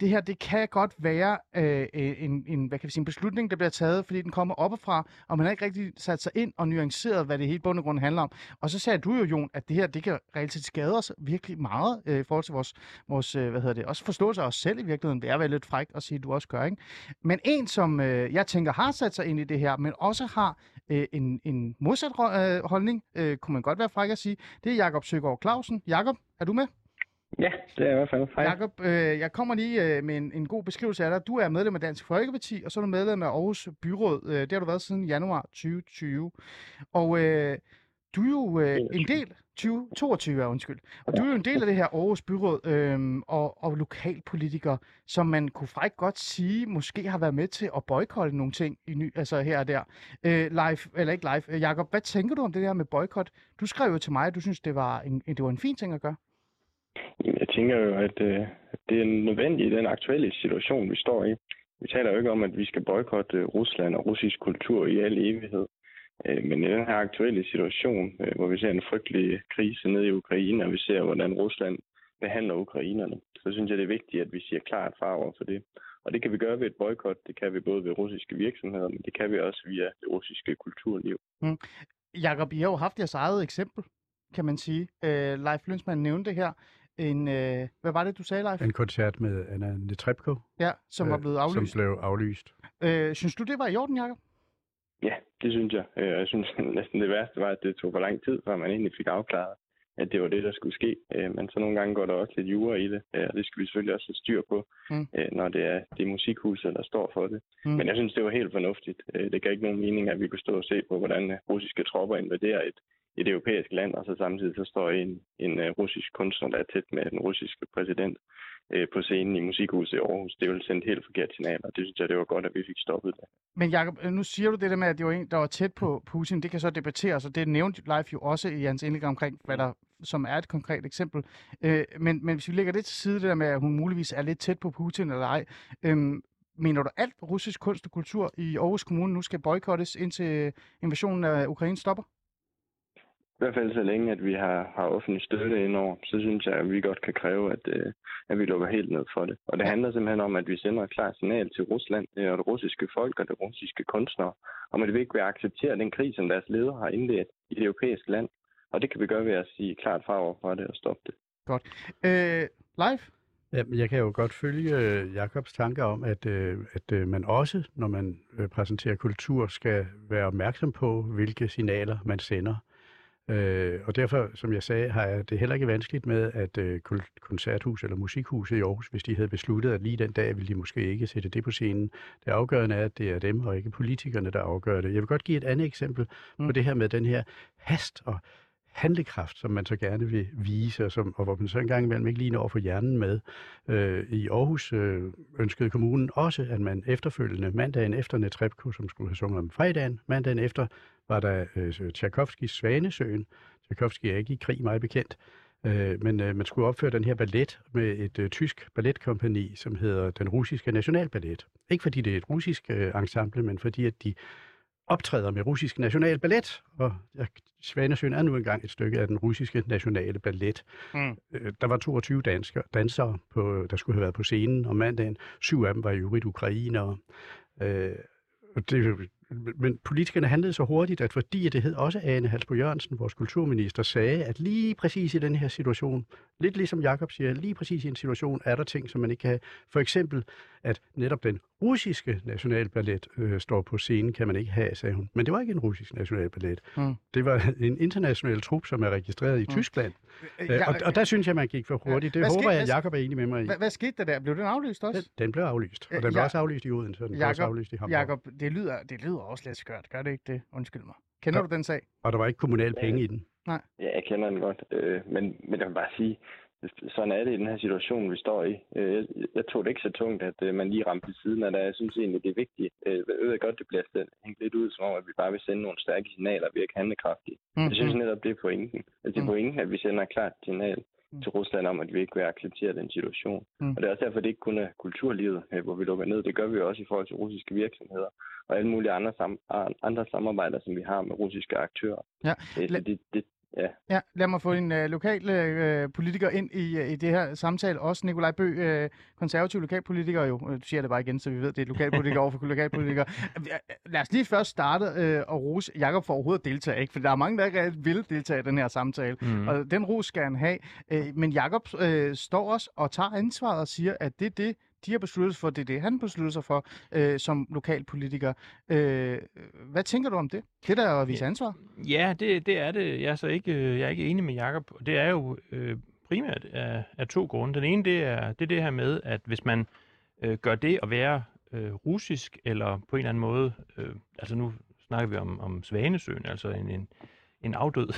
det her, det kan godt være øh, øh, en, en, hvad kan vi sige, en beslutning, der bliver taget, fordi den kommer oppefra, og man har ikke rigtig sat sig ind og nuanceret, hvad det hele bund og grund handler om. Og så sagde du jo, Jon, at det her, det kan reelt set skade os virkelig meget øh, i forhold til vores, vores øh, hvad hedder det, også forståelse af os selv i virkeligheden. Det er vel lidt frækt at sige, at du også gør, ikke? Men en, som øh, jeg tænker har sat sig ind i det her, men også har øh, en, en modsat øh, holdning, øh, kunne man godt være fræk at sige, det er Jakob Søgaard Clausen. Jakob, er du med? Ja, det er jeg i hvert fald. Hej. Jakob, øh, jeg kommer lige øh, med en, en god beskrivelse af dig. Du er medlem af Dansk Folkeparti, og så er du medlem af Aarhus Byråd. Øh, det har du været siden januar 2020. Og øh, du er jo øh, en del... 2022 er undskyld. Og du er jo en del af det her Aarhus Byråd øh, og, og lokalpolitiker, som man kunne faktisk godt sige, måske har været med til at boykotte nogle ting i ny, altså her og der. Øh, live, eller ikke live. Øh, Jakob, hvad tænker du om det der med boykot? Du skrev jo til mig, at du synes, det var en, det var en fin ting at gøre. Jamen, Jeg tænker jo, at, øh, at det er nødvendigt i den aktuelle situation, vi står i. Vi taler jo ikke om, at vi skal boykotte øh, Rusland og russisk kultur i al evighed. Øh, Men i den her aktuelle situation, øh, hvor vi ser en frygtelig krise nede i Ukraine, og vi ser, hvordan Rusland behandler ukrainerne, så synes jeg, det er vigtigt, at vi siger klart fra over for det. Og det kan vi gøre ved et boykot. Det kan vi både ved russiske virksomheder, men det kan vi også via det russiske kulturliv. Mm. Jakob, I har jo haft jeres eget eksempel, kan man sige. Øh, Leif Lønsmann nævnte det her en, øh, hvad var det, du sagde, Leif? En koncert med Anna Netrebko, Ja, som var øh, blevet aflyst. som blev aflyst. Øh, synes du, det var i orden, Jacob? Ja, det synes jeg. Øh, Jeg synes (laughs) næsten det værste var, at det tog for lang tid, før man egentlig fik afklaret, at det var det, der skulle ske. Øh, Men så nogle gange går der også lidt jura i det, øh, og det skal vi selvfølgelig også have styr på, Mm. når det er det musikhuset, der står for det. Mm. Men jeg synes, det var helt fornuftigt. Det gav ikke nogen mening, at vi kunne stå og se på, hvordan russiske tropper invaderer et, et europæisk land, og så samtidig så står en, en øh, russisk kunstner, der er tæt med den russiske præsident øh, på scenen i musikhuset i Aarhus. Det ville sende et helt forkert signal, og det synes jeg, det var godt, at vi fik stoppet det. Men Jacob, øh, nu siger du det der med, at det var en, der var tæt på Putin. Det kan så debatteres, og det nævnte Leif jo også i hans indlæg omkring, hvad der som er et konkret eksempel. Øh, men, men hvis vi lægger det til side, det der med, at hun muligvis er lidt tæt på Putin eller ej, øh, mener du alt russisk kunst og kultur i Aarhus Kommune nu skal boykottes, indtil invasionen af Ukraine stopper? I hvert fald så længe, at vi har, har offentlig støtte indover, så synes jeg, at vi godt kan kræve, at, øh, at vi lukker helt ned for det. Og det handler simpelthen om, at vi sender et klart signal til Rusland øh, og det russiske folk og det russiske kunstnere, om at vi ikke vil acceptere den krig, som deres ledere har indledt i det europæiske land. Og det kan vi gøre ved at sige klart fra over for det og stoppe det. Øh, Leif? Ja, men jeg kan jo godt følge øh, Jakobs tanker om, at, øh, at øh, man også, når man øh, præsenterer kultur, skal være opmærksom på, hvilke signaler man sender. Øh, og derfor, som jeg sagde, har jeg det heller ikke vanskeligt med, at øh, koncerthus eller musikhuset i Aarhus, hvis de havde besluttet, at lige den dag ville de måske ikke sætte det på scenen. Det afgørende er, at det er dem og ikke politikerne, der afgør det. Jeg vil godt give et andet eksempel mm. på det her med den her hast og handlekraft, som man så gerne vil vise, og, som, og hvor man så engang imellem ikke lige når at få hjernen med. Øh, I Aarhus øh, ønskede kommunen også, at man efterfølgende, mandagen efter Netrebko, som skulle have sunget om fredagen, mandagen efter var der øh, Tchaikovskis Svanesøen. Tchaikovsky er ikke i krig, meget bekendt. Øh, men øh, man skulle opføre den her ballet med et øh, tysk balletkompani, som hedder den russiske nationalballet. Ikke fordi det er et russisk øh, ensemble, men fordi at de optræder med russisk nationalballet, og ja, Svanesøen er nu engang et stykke af den russiske nationale ballet. Mm. Øh, der var 22 dansker, dansere, på, der skulle have været på scenen om mandagen. Syv af dem var i øvrigt ukrainere. Øh, og det, men politikerne handlede så hurtigt, at fordi det hed også Ane Halsbo Jørgensen, vores kulturminister, sagde, at lige præcis i den her situation, lidt ligesom Jakob siger, lige præcis i en situation er der ting, som man ikke kan have. For eksempel, at netop den russiske nationalballet øh, står på scenen, kan man ikke have, sagde hun. Men det var ikke en russisk nationalballet. Mm. Det var en international trup, som er registreret i Mm. Tyskland. Øh, Øh, Ja, og, og der synes jeg, man gik for hurtigt. Det Hvad håber sker- jeg, Jakob er enig med mig i. Hvad, hvad skete der der? Blev den aflyst også? Den, den blev aflyst, og Øh, den blev også aflyst i Odense, og den blev også Jakob, aflyst i Hamburg. Jakob, det lyder, det lyder også lidt skørt. Gør det ikke det? Undskyld mig. Kender Ja. du den sag? Og der var ikke kommunal penge i den. Ja, jeg kender den godt, øh, men, men jeg vil bare sige, sådan er det i den her situation, vi står i. Øh, jeg, jeg tog det ikke så tungt, at øh, man lige ramte siden af det. Jeg synes egentlig, det er vigtigt. Øh, jeg ved godt, det bliver hængt lidt ud, som om, at vi bare vil sende nogle stærke signaler, vi er ikke handlekraftige. Mm. Jeg synes netop, det er pointen. Altså, det er Mm. pointen, at vi sender et klart signal Mm. til Rusland om, at vi ikke vil acceptere den situation. Mm. Og det er også derfor, det ikke kun er kulturlivet, hvor vi lukker ned. Det gør vi også i forhold til russiske virksomheder og alle mulige andre, sam- andre samarbejder, som vi har med russiske aktører. Ja, så det, det, ja. Ja, lad mig få en øh, lokal øh, politiker ind i, øh, i det her samtale. Også Nikolaj Bø, øh, konservativ lokalpolitiker jo. Øh, Du siger det bare igen, så vi ved, det er lokalpolitiker (laughs) over for lokalpolitiker. Øh, Lad os lige først starte øh, og rose Jakob for overhovedet at deltage, ikke? For der er mange, der ikke vil deltage i den her samtale. Mm. Og den ros skal han have. Øh, men Jakob øh, står også og tager ansvaret og siger, at det er det, de har besluttet sig for, det er det, han besluttede sig for øh, som lokalpolitiker. Øh, hvad tænker du om det? Det er der at vise ansvar. Ja, det, det er det. Jeg er så ikke, øh, jeg er ikke enig med Jakob. Det er jo øh, primært af, af to grunde. Den ene, det er, det er det her med, at hvis man øh, gør det at være øh, russisk, eller på en eller anden måde, øh, altså nu snakker vi om, om Svanesøen, altså en, en, en afdød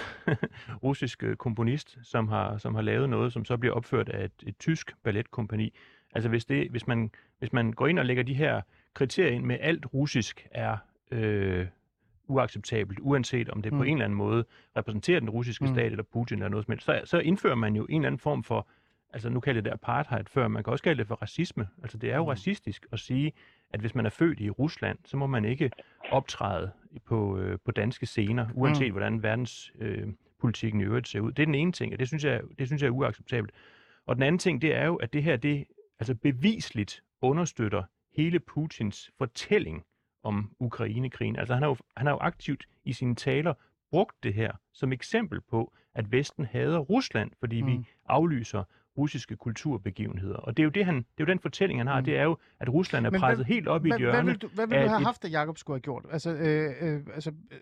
(laughs) russisk øh, komponist, som har, som har lavet noget, som så bliver opført af et, et tysk balletkompani. Altså hvis, det, hvis, man, hvis man går ind og lægger de her kriterier ind med alt russisk er øh, uacceptabelt, uanset om det Mm. på en eller anden måde repræsenterer den russiske Mm. stat eller Putin eller noget som helst, så, så indfører man jo en eller anden form for, altså nu kalder det apartheid før, man kan også kalde det for racisme. Altså det er jo Mm. racistisk at sige, at hvis man er født i Rusland, så må man ikke optræde på, øh, på danske scener, uanset Mm. hvordan verdens øh, politikken i øvrigt ser ud. Det er den ene ting, og det synes jeg, det synes jeg er uacceptabelt. Og den anden ting, det er jo, at det her, det altså bevisligt understøtter hele Putins fortælling om Ukrainekrigen. Altså han har, jo, han har jo aktivt i sine taler brugt det her som eksempel på, at Vesten hader Rusland, fordi mm. vi aflyser russiske kulturbegivenheder. Og det er jo, det, han, det er jo den fortælling, han har. Mm. Det er jo, at Rusland er Men presset hvad- helt op i et Hvad, hvad, hjørne. vil du, hvad vil du have et- haft, at Jacob skulle have gjort? Altså, øh, øh, altså øh,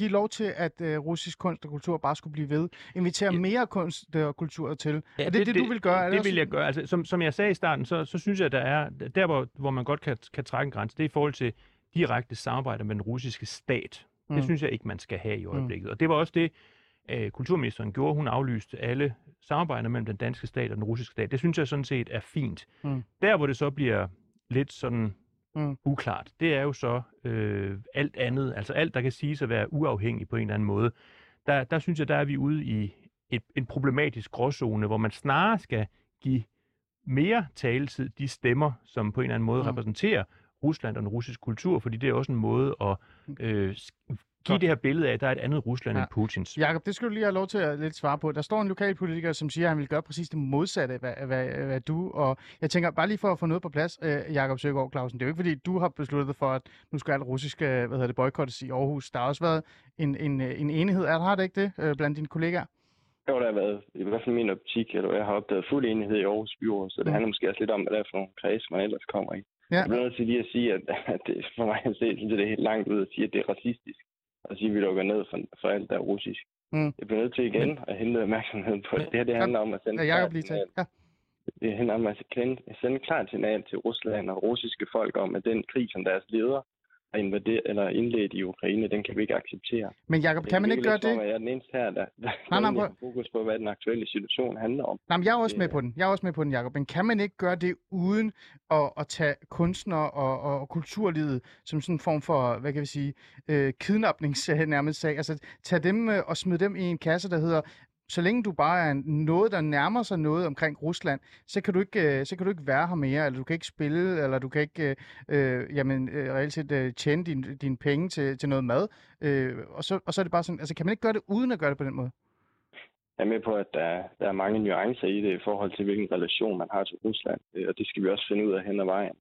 give lov til, at øh, russisk kunst og kultur bare skulle blive ved. Invitere Ja. mere kunst og kultur til. Ja, er det det, du vil gøre? Det, det det vil jeg gøre. Altså, som, som jeg sagde i starten, så, så synes jeg, der er der, hvor, hvor man godt kan, kan trække en grænse, det er i forhold til direkte samarbejde med den russiske stat. Mm. Mm. Det synes jeg ikke, man skal have i øjeblikket. Mm. Og det var også det, øh, kulturministeren gjorde. Hun aflyste alle samarbejder mellem den danske stat og den russiske stat. Det synes jeg sådan set er fint. Mm. Der, hvor det så bliver lidt sådan Mm. uklart, det er jo så øh, alt andet, altså alt, der kan siges at være uafhængig på en eller anden måde. Der, der synes jeg, der er vi ude i et, en problematisk gråzone, hvor man snarere skal give mere taletid de stemmer, som på en eller anden måde Mm. mm. repræsenterer Rusland og den russiske kultur, fordi det er også en måde at øh, s- give det her billede af, at der er et andet Rusland Ja. end Putins. Jakob, det skal du lige have lov til at lidt svare på. Der står en lokalpolitiker, som siger, at han vil gøre præcis det modsatte af, hvad, hvad, hvad du... Og jeg tænker, bare lige for at få noget på plads, øh, Jakob Søgaard Clausen, det er jo ikke fordi, du har besluttet for, at nu skal alt russisk, hvad hedder det, boykottes i Aarhus. Der har også været en, en, en enighed, er der har det ikke det, øh, blandt dine kollegaer? Jo, der har været, i hvert fald min optik, eller jeg har opdaget fuld enighed i Aarhus Byråd, så det Mm. handler måske også lidt om, hvad det er for nogle kreds, man ellers kommer i. Ja. Jeg bliver nødt til lige at sige, at, at det, for mig at se, synes jeg, det er helt langt ud at sige, at det er racistisk. At sige, at vi lukker ned for, for alt, der er russisk. Mm. Jeg bliver nødt til igen at hente opmærksomheden på, at det her det handler om at sende Ja, klart lige signal. Ja. Det handler om at sende, sende et klart signal til Rusland og russiske folk om, at den krig, som deres leder har invaderet eller indledt i Ukraine, den kan vi ikke acceptere. Men Jakob, kan man ikke gøre det? Jeg er den eneste her, der, der, Nej, nej, prøv- fokus på, hvad den aktuelle situation handler om. Nej, men jeg er også med på den. Jeg er også med på den, Jacob. Men kan man ikke gøre det uden at, at tage kunstnere og, og, kulturlivet som sådan en form for, hvad kan vi sige, øh, kidnapningssag nærmest sag? Altså tage dem øh, og smide dem i en kasse, der hedder, så længe du bare er noget, der nærmer sig noget omkring Rusland, så kan du ikke, øh, så kan du ikke være her mere, eller du kan ikke spille, eller du kan ikke øh, øh jamen, øh, reelt set øh, tjene dine din penge til, til noget mad. Øh, og, så, og så er det bare sådan, altså kan man ikke gøre det uden at gøre det på den måde? Jeg er med på, at der, er- der er mange nuancer i det i forhold til, hvilken relation man har til Rusland, øh, og det skal vi også finde ud af hen ad vejen.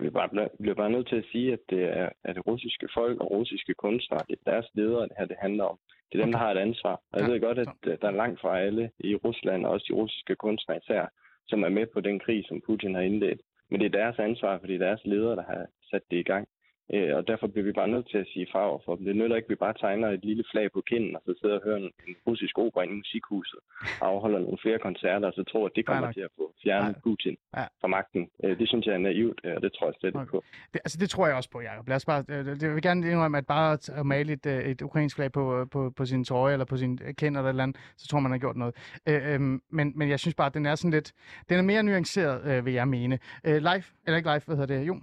Vi er bare, bliver bare nødt til at sige, at det er at det russiske folk og russiske kunstnere, det er deres ledere, det her det handler om. Det er dem, der har et ansvar. Og jeg Ja, ved godt, at der er langt fra alle i Rusland, og også de russiske kunstnere især, som er med på den krig, som Putin har indledt. Men det er deres ansvar, fordi det er deres ledere, der har sat det i gang. Øh, Og derfor bliver vi bare nødt til at sige fra over for dem. Det nytter ikke, at vi bare tegner et lille flag på kinden, og så sidder og hører en, en russisk opera i musikhuset, og afholder nogle flere koncerter, og så tror, at det kommer nej. til at få fjernet Nej. Putin Ja. fra magten. Øh, Det synes jeg er naivt, øh, og det tror jeg slet ikke Okay. på. Det, altså, det tror jeg også på, Jacob. Lad os bare, øh, det, jeg vil gerne indrømme, at bare at, male et, et ukrainsk flag på, på, på sin trøje eller på sin kind eller et eller andet, så tror man, har gjort noget. Øh, øhm, men, men jeg synes bare, at den er sådan lidt, den er mere nuanceret, øh, vil jeg mene. Øh, live, eller ikke live, hvad hedder det? Jo.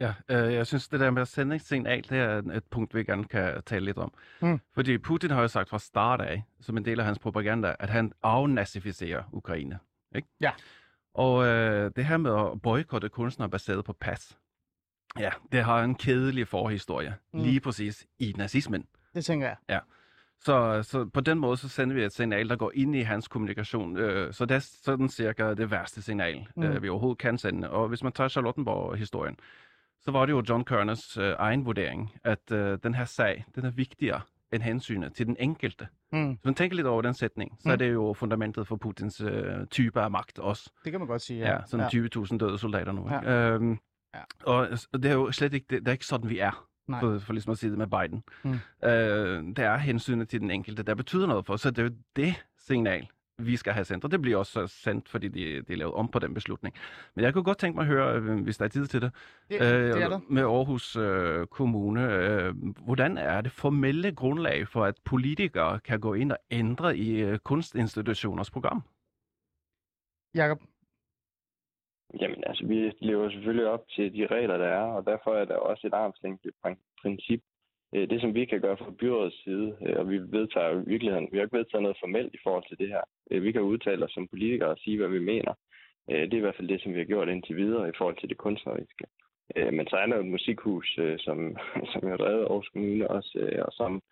Ja, øh, jeg synes, det der med at sende et signal, det er et punkt, vi gerne kan tale lidt om. Mm. Fordi Putin har jo sagt fra start af, som en del af hans propaganda, at han afnazificerer Ukraine. Ikke? Ja. Og øh, det her med at boykotte kunstnere baseret på pas, ja, det har en kedelig forhistorie. Mm. Lige præcis i nazismen. Det tænker jeg. Så, så på den måde, så sender vi et signal, der går ind i hans kommunikation. Øh, så det er sådan cirka det værste signal, mm. øh, vi overhovedet kan sende. Og hvis man tager Charlottenborg-historien, så var det jo John Kerners øh, egen vurdering, at øh, den her sag, den er vigtigere end hensynet til den enkelte. Mm, Hvis man tænker lidt over den sætning, så Mm. er det jo fundamentet for Putins øh, type af magt også. det kan man godt sige, Ja, ja. ja sådan 20.000 døde soldater nu. Ikke? Ja. Øhm, Ja. Og det er jo slet ikke, det, det er ikke sådan, vi er. Nej. For, for ligesom at sige det med Biden. Mm. Øh, det er hensynet til den enkelte, der betyder noget for. Så det er jo det signal, vi skal have sendt. Og det bliver også så sendt, fordi de, de er lavet om på den beslutning. Men jeg kunne godt tænke mig at høre, øh, hvis der er tid til det, Det, det er der. med Aarhus øh, Kommune. Øh, hvordan er det formelle grundlag for, at politikere kan gå ind og ændre i øh, kunstinstitutioners program? Jakob, Jamen altså, vi lever selvfølgelig op til de regler, der er, og derfor er der også et armslængdeprincip. Øh, Øh, det, som vi kan gøre fra byrådets side, øh, og vi vedtager i virkeligheden, vi har ikke vedtaget noget formelt i forhold til det her. Øh, vi kan udtale os som politikere og sige, hvad vi mener. Det er i hvert fald det, som vi har gjort indtil videre i forhold til det kunstneriske. Men så er der jo et musikhus, som, (laughs) som er drevet af Aarhus Kommune også, og som,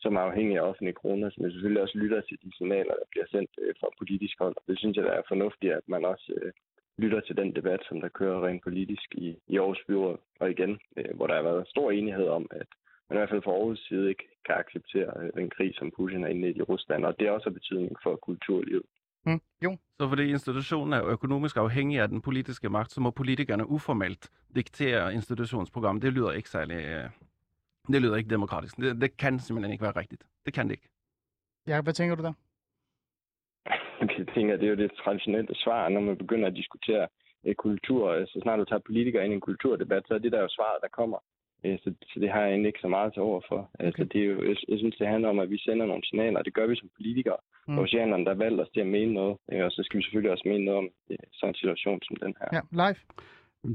som er afhængig af offentlige kroner, som selvfølgelig også lytter til de signaler, der bliver sendt fra politisk hold. Det synes jeg, der er fornuftigt, at man også lytter til den debat, som der kører rent politisk i, i Aarhus Byråd. Og igen, øh, hvor der har været stor enighed om, at man i hvert fald fra Aarhus side ikke kan acceptere øh, den krig, som Putin har indledt i Rusland. Og det er også har betydning for kulturlivet. Mm. Jo. Så fordi institutionen er økonomisk afhængig af den politiske magt, så må politikerne uformelt diktere institutionsprogram. Det lyder ikke særlig... øh, Det lyder ikke demokratisk. Det, det kan simpelthen ikke være rigtigt. Det kan det ikke. Ja, hvad tænker du der? (laughs) Jeg tænker, det er jo det traditionelle svar, når man begynder at diskutere øh, kultur. Så snart du tager politikere ind i en kulturdebat, så er det der jo svaret, der kommer. Øh, Så, så det har jeg egentlig ikke så meget til over for. Altså, det er jo, jeg, jeg synes, det handler om, at vi sender nogle signaler, og det gør vi som politikere. Mm. Oceanerne, der har valgt os til at mene noget, og så skal vi selvfølgelig også mene noget om øh, sådan en situation som den her. Ja, live.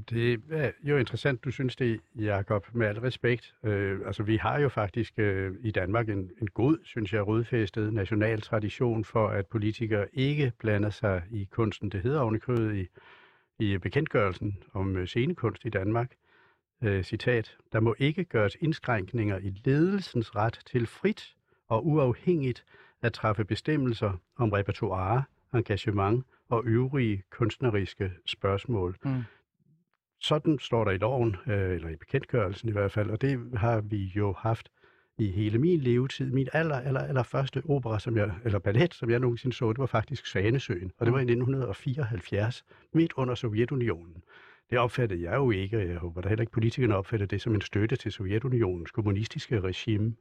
Det er jo interessant, du synes det, Jacob, med al respekt. Øh, altså, vi har jo faktisk øh, i Danmark en, en god, synes jeg, rodfæstet national tradition for, at politikere ikke blander sig i kunsten. Det hedder ovenikøbet i, i bekendtgørelsen om øh, scenekunst i Danmark. Øh, citat, der må ikke gøres indskrænkninger i ledelsens ret til frit og uafhængigt at træffe bestemmelser om repertoire, engagement og øvrige kunstneriske spørgsmål. Mm. Sådan står der i loven, øh, eller i bekendtgørelsen i hvert fald, og det har vi jo haft i hele min levetid. Min aller, aller, aller første opera, som jeg, eller ballet, som jeg nogensinde så, det var faktisk Svanesøen, og det var i 1974, midt under Sovjetunionen. Det opfattede jeg jo ikke, og jeg håber da heller ikke politikerne opfattede det som en støtte til Sovjetunionens kommunistiske regime.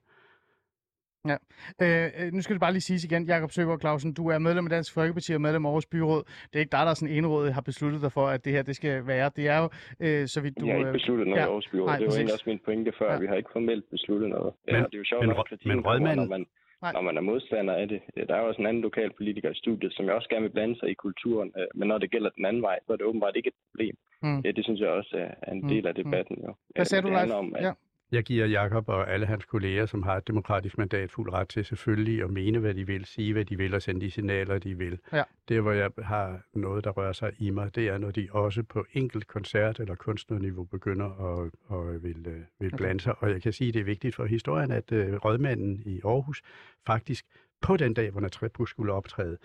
Øh, øh, nu skal det bare lige siges igen, Jakob Søgaard Clausen, du er medlem af Dansk Folkeparti og medlem af Aarhus Byråd. Det er ikke dig, der sådan enrådet har besluttet dig for, at det her det skal være. Det er jo, øh, så vidt du... Jeg har ikke øh, besluttet noget ja. i Aarhus Byråd. Nej, det var præcis. egentlig også min pointe før. Ja. Ja. Vi har ikke formelt besluttet noget. Men- ja, det er jo sjovt, men kritikken men rådmanden- når man, Nej. når man er modstander af det. Der er jo også en anden lokal politiker i studiet, som jeg også gerne vil blande sig i kulturen. øh, Men når det gælder den anden vej, så er det åbenbart ikke et problem. Mm. Ja, det synes jeg også er er en Mm, del af mm. debatten. Jo. Hvad sagde det du, Leif? om, at Ja. Jeg giver Jakob og alle hans kolleger, som har et demokratisk mandat, fuld ret til selvfølgelig at mene, hvad de vil, sige, hvad de vil og sende de signaler, de vil. Ja. Det, hvor jeg har noget, der rører sig i mig, det er, når de også på enkelt koncert- eller kunstnerniveau begynder at, at vil, øh, vil Okay. blande sig. Og jeg kan sige, at det er vigtigt for historien, at uh, rådmanden i Aarhus faktisk på den dag, hvor Natrebus skulle optræde,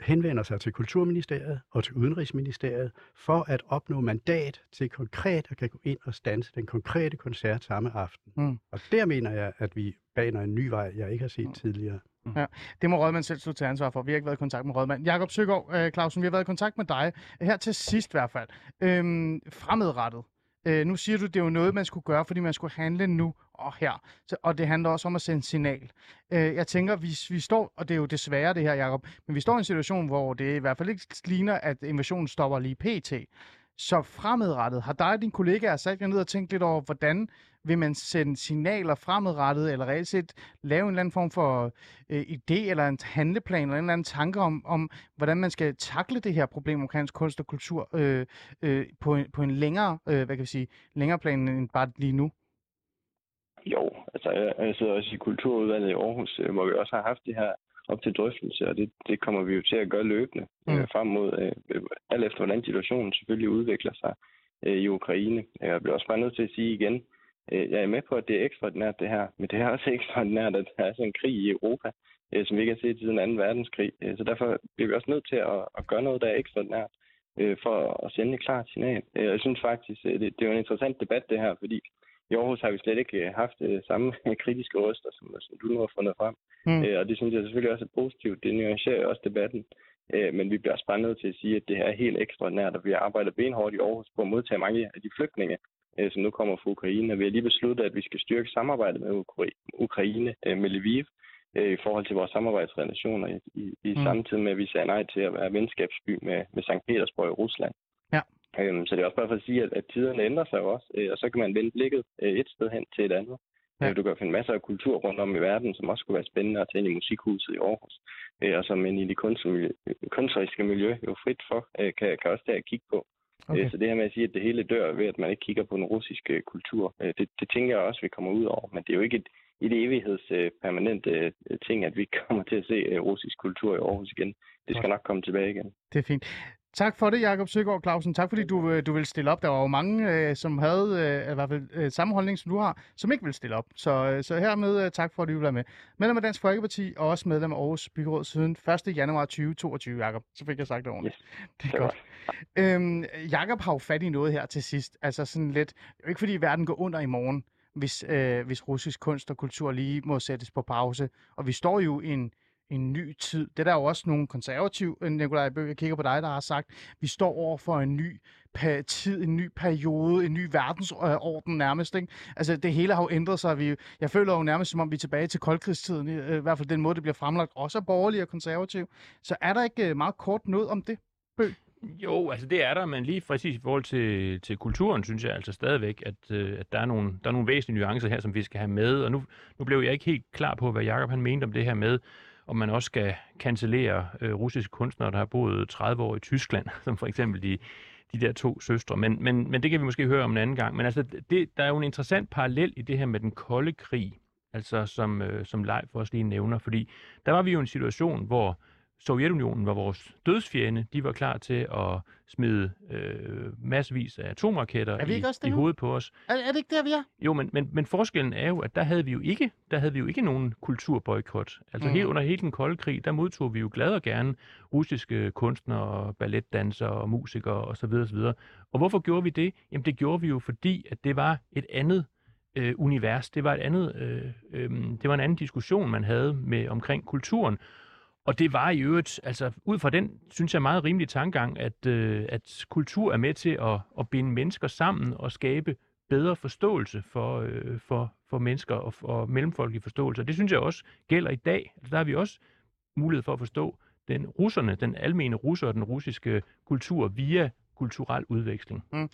henvender sig til Kulturministeriet og til Udenrigsministeriet for at opnå mandat til konkret at kan gå ind og stanse den konkrete koncert samme aften. Mm. Og der mener jeg, at vi baner en ny vej, jeg ikke har set Mm. tidligere. Det må rådmanden selv stå til ansvar for. Vi har ikke været i kontakt med rådmanden. Jakob Søgaard øh, Clausen, vi har været i kontakt med dig her til sidst i hvert fald. Øhm, fremadrettet. Øh, nu siger du, det er jo noget, man skulle gøre, fordi man skulle handle nu og her. Så, og det handler også om at sende signal. Øh, jeg tænker, vi, vi står, og det er jo desværre det her, Jacob, men vi står i en situation, hvor det i hvert fald ikke ligner, at invasionen stopper lige pt. Så fremadrettet, har dig og dine kollegaer sat jer ned og tænkt lidt over, hvordan vil man sende signaler fremadrettet, eller reelt set lave en eller anden form for øh, idé, eller en handleplan, eller en eller anden tanke om, om hvordan man skal takle det her problem omkring kunst og kultur øh, øh, på, en, på en længere, øh, hvad kan vi sige, længere plan end bare lige nu? Jo, altså jeg, jeg sidder også i kulturudvalget i Aarhus, øh, hvor vi også har haft det her op til drøftelse, og det, det kommer vi jo til at gøre løbende Mm. mm. øh, frem mod, øh, alt efter hvordan situationen selvfølgelig udvikler sig øh, i Ukraine. Jeg bliver også bare nødt til at sige igen, øh, jeg er med på, at det er ekstraordinært det her, men det er også (laughs) ekstraordinært, at der er sådan en krig i Europa, øh, som vi ikke har set siden 2. verdenskrig. Øh, så derfor bliver vi også nødt til at, at gøre noget, der er ekstraordinært øh, for at sende et klart signal. Øh, jeg synes faktisk, øh, det, det er jo en interessant debat det her, fordi i Aarhus har vi slet ikke øh, haft øh, samme (laughs) kritiske røster, som, som du nu har fundet frem. Mm. Øh, og det synes jeg selvfølgelig også er positivt. Det nuancerer også debatten. Øh, men vi bliver også bare nødt til at sige, at det her er helt ekstraordinært, og vi arbejder benhårdt i Aarhus på at modtage mange af de flygtninge, øh, som nu kommer fra Ukraine. Og vi har lige besluttet, at vi skal styrke samarbejdet med Ukra- Ukraine, øh, med Lviv, øh, i forhold til vores samarbejdsrelationer i, i, i Mm. mm. samtidig med, at vi sagde nej til at være venskabsby med, med St. Petersborg i Rusland. Ja. Øhm, så det er også bare for at sige, at, at tiderne ændrer sig jo også, øh, og så kan man vende blikket øh, et sted hen til et andet. Ja. Ja. Du kan finde masser af kultur rundt om i verden, som også kunne være spændende at tage ind i musikhuset i Aarhus, øh, og som ind i det kunstneriske miljø jo frit for, øh, kan, kan også at kigge på. Okay. Så det her med at sige, at det hele dør ved, at man ikke kigger på den russiske kultur, øh, det, det tænker jeg også, vi kommer ud over. Men det er jo ikke et, et evigheds øh, permanent øh, ting, at vi (laughs) kommer til at se øh, russisk kultur i Aarhus igen. Det skal nok komme tilbage igen. Det er fint. Tak for det, Jakob Søgaard Clausen. Tak fordi du, øh, du vil stille op. Der var jo mange, øh, som havde øh, i hvert fald øh, samme holdning, som du har, som ikke vil stille op. Så, øh, så hermed øh, tak for, at du vil være med. Medlem af Dansk Folkeparti og også medlem af Aarhus Byråd siden 1. januar 2022, Jakob. Så fik jeg sagt det ordentligt. Det er Det godt. Øhm, Jakob har jo fat i noget her til sidst. Altså sådan lidt, ikke fordi verden går under i morgen, hvis, øh, hvis russisk kunst og kultur lige må sættes på pause. Og vi står jo i en, en ny tid. Det er der jo også nogle konservative, øh, Nikolaj Bøg, jeg kigger på dig, der har sagt, vi står over for en ny tid, en ny periode, en ny verdensorden nærmest. Ikke? Altså det hele har jo ændret sig. Vi, jeg føler jo nærmest, som om vi er tilbage til koldkrigstiden, i, øh, i hvert fald den måde, det bliver fremlagt, også af borgerlige og konservative. Så er der ikke øh, meget kort noget om det? Jo, altså det er der, men lige præcis i forhold til, til kulturen, synes jeg altså stadigvæk, at, at der, er nogle, der er nogle væsentlige nuancer her, som vi skal have med. Og nu, nu blev jeg ikke helt klar på, hvad Jacob han mente om det her med, om man også skal cancellere øh, russiske kunstnere, der har boet 30 år i Tyskland, (laughs) som for eksempel de, de der to søstre. Men, men, men det kan vi måske høre om en anden gang. Men altså, det, der er jo en interessant parallel i det her med den kolde krig, altså som, øh, som Leif også lige nævner, fordi der var vi jo i en situation, hvor Sovjetunionen var vores dødsfjende. De var klar til at smide øh, massevis af atomraketter Er i, i hovedet på os. Er, er det ikke der, vi er? Jo, men, men, men forskellen er jo, at der havde vi jo ikke, der havde vi jo ikke nogen kulturboykot. Altså Mhm. helt under hele den kolde krig, der modtog vi jo glad og gerne russiske kunstnere, balletdansere og musikere osv. osv. Og hvorfor gjorde vi det? Jamen det gjorde vi jo, fordi at det var et andet øh, univers. Det var et andet, øh, øh, det var en anden diskussion, man havde med omkring kulturen. Og det var i øvrigt, altså ud fra den, synes jeg, meget rimelig tankegang, at, øh, at kultur er med til at, at binde mennesker sammen og skabe bedre forståelse for, øh, for, for mennesker og og mellemfolkelig forståelse. Og det synes jeg også gælder i dag. Altså, der har vi også mulighed for at forstå den russerne, den almene russer og den russiske kultur via kulturel udveksling. Mm.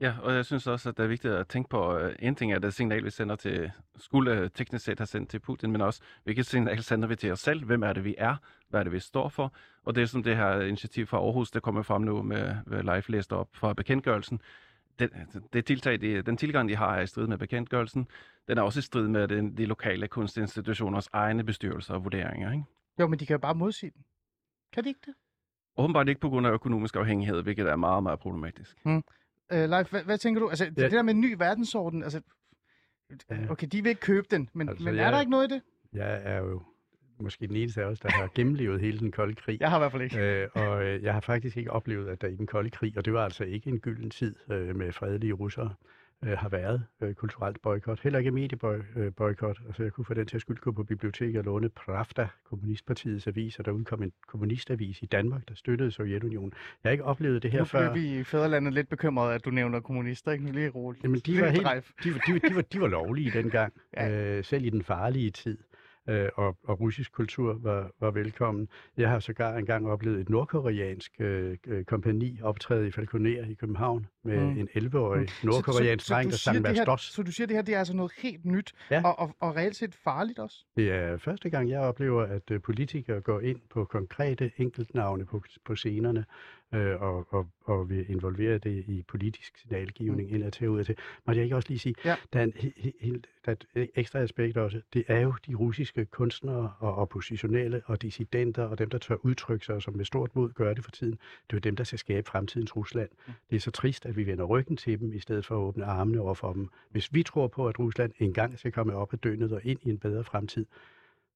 Ja, og jeg synes også, at det er vigtigt at tænke på, uh, en ting er det signal, vi sender til, skulle uh, teknisk set have sendt til Putin, men også, hvilket signal sender vi til os selv? Hvem er det, vi er? Hvad er det, vi står for? Og det er som det her initiativ fra Aarhus, der kommer frem nu med, med live læst op fra bekendtgørelsen. Det, det tiltag, de, den tilgang, de har, er i strid med bekendtgørelsen. Den er også i strid med den, de lokale kunstinstitutioners egne bestyrelser og vurderinger. Ikke? Jo, men de kan jo bare modsige den. Kan de ikke det? Åbenbart ikke på grund af økonomisk afhængighed, hvilket er meget, meget problematisk. Øh, Leif, hvad, hvad tænker du? Altså, ja. Det der med en ny verdensorden, altså... Okay, de vil ikke købe den, men, Altså, men er jeg- der ikke noget i det? Jeg er jo måske den eneste af os, der har (laughs) gennemlevet hele den kolde krig. Jeg har i hvert fald ikke. Øh, og øh, jeg har faktisk ikke oplevet, at der i den kolde krig, og det var altså ikke en gylden tid øh, med fredelige russere, øh, har været øh, kulturelt boykot. Heller ikke medieboykot. Altså jeg kunne for den til skyld gå på biblioteket og låne Pravda, Kommunistpartiets avis, og der udkom en kommunistavis i Danmark, der støttede Sovjetunionen. Jeg har ikke oplevet det her Nu før. blev vi i Fæderlandet lidt bekymrede, at du nævner kommunister, ikke? Nu lige roligt. Jamen, de (laughs) var, helt, de, var- de, var- de, var, de var lovlige dengang, Ja. (laughs) ja. øh, selv i den farlige tid. Øh, og, og russisk kultur var, var velkommen. Jeg har sågar engang oplevet et nordkoreansk øh, øh, kompani optræde i Falconer i København med Mm. mm. en 11-årig Mm. nordkoreansk så, dreng, du der siger sang det her. Så du siger, det her det er altså noget helt nyt, Ja. og, og, og reelt set farligt også? Det er første gang, jeg oplever, at øh, politikere går ind på konkrete enkeltnavne på, på scenerne øh, og, og, og vil involvere det i politisk signalgivning indad til og ud til. Må jeg ikke også lige sige, Ja. der er, en, he, he, helt- der er et ekstra aspekt også. Det er jo de russiske kunstnere og oppositionelle og dissidenter og dem, der tør udtrykke sig, og som med stort mod gør det for tiden. Det er jo dem, der skal skabe fremtidens Rusland. Det er så trist, at vi vender ryggen til dem, i stedet for at åbne armene over for dem. Hvis vi tror på, at Rusland engang skal komme op af døgnet og ind i en bedre fremtid,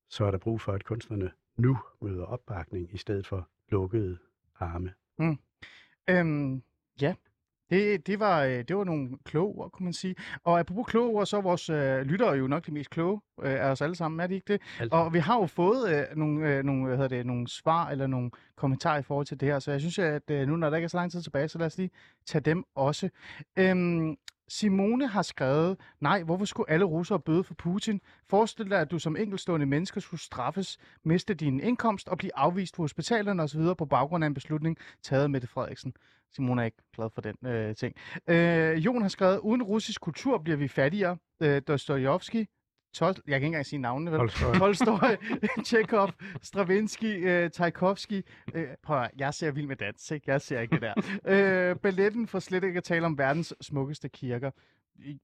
så er der brug for, at kunstnerne nu møder opbakning i stedet for lukkede arme. Mm. Øhm, ja, det, det, var, øh, det var nogle kloge ord, kunne man sige. Og apropos kloge ord, så er vores øh, lyttere jo nok de mest kloge øh, af os alle sammen, er de ikke det? Altså, Og vi har jo fået øh, nogle, øh, nogle, hvad hedder det, nogle svar eller nogle kommentarer i forhold til det her, så jeg synes, at øh, nu når der ikke er så lang tid tilbage, så lad os lige tage dem også. Øhm, Simone har skrevet, nej, hvorfor skulle alle russere bøde for Putin? Forestil dig, at du som enkeltstående menneske skulle straffes, miste din indkomst og blive afvist på hospitalerne osv. på baggrund af en beslutning taget af Mette Frederiksen. Simone er ikke glad for den øh, ting. Øh, Jon har skrevet, uden russisk kultur bliver vi fattigere. Øh, Dostojevski, Tol- jeg kan ikke engang sige navnene, vel? Tolstoy. Tolstoy, (laughs) Tjekov, Stravinsky, øh, Tchaikovsky. Øh, prøv at, jeg ser vild med dans, ikke? Jeg ser ikke det der. øh, balletten for slet ikke at tale om verdens smukkeste kirker.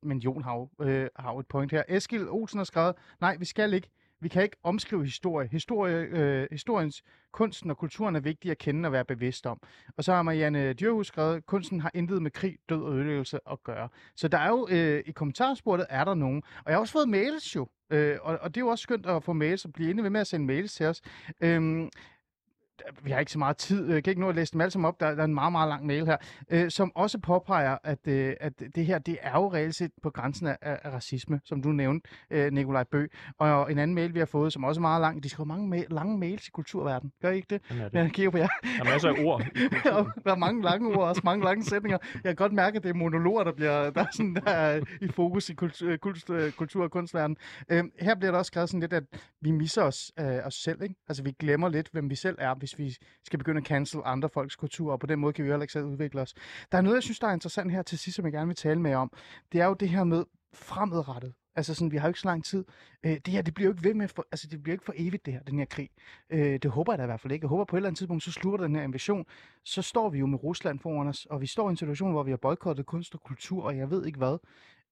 Men Jon har jo, øh, har jo et point her. Eskil Olsen har skrevet, nej, vi skal ikke. Vi kan ikke omskrive historie. historie øh, historiens, kunsten og kulturen er vigtig at kende og være bevidst om. Og så har Marianne Dyrhus skrevet, kunsten har intet med krig, død og ødelæggelse at gøre. Så der er jo, øh, i kommentarsporet er der nogen. Og jeg har også fået mails jo. Øh, og, og det er jo også skønt at få mails og blive inde ved med at sende mails til os. Øhm, vi har ikke så meget tid, jeg kan ikke nå at læse dem alle sammen op, der, der er en meget, meget lang mail her, øh, som også påpeger, at, øh, at det her, det er jo reelt set på grænsen af, af, racisme, som du nævnte, øh, Nikolaj Bø. Og en anden mail, vi har fået, som også er meget lang, de skriver mange ma- lange mails i kulturverdenen. Gør I ikke det? Sådan er det. Jeg kigger på jer. Der er masser af ord. (laughs) Der er mange lange ord, også mange lange sætninger. Jeg kan godt mærke, at det er monologer, der bliver der er sådan, der er i fokus i kultur, kultur, kultur og kunstverden. Øhm, her bliver der også skrevet sådan lidt, at vi misser os, øh, os selv. Ikke? Altså, vi glemmer lidt, hvem vi selv er, hvis vi skal begynde at cancel andre folks kultur, og på den måde kan vi jo heller ikke selv udvikle os. Der er noget, jeg synes, der er interessant her til sidst, som jeg gerne vil tale med om. Det er jo det her med fremadrettet. Altså sådan, vi har jo ikke så lang tid. Øh, det her, det bliver jo ikke ved med, for, altså det bliver ikke for evigt det her, den her krig. Øh, det håber jeg da i hvert fald ikke. Jeg håber på et eller andet tidspunkt, så slutter den her invasion. Så står vi jo med Rusland foran os, og vi står i en situation, hvor vi har boykottet kunst og kultur, og jeg ved ikke hvad.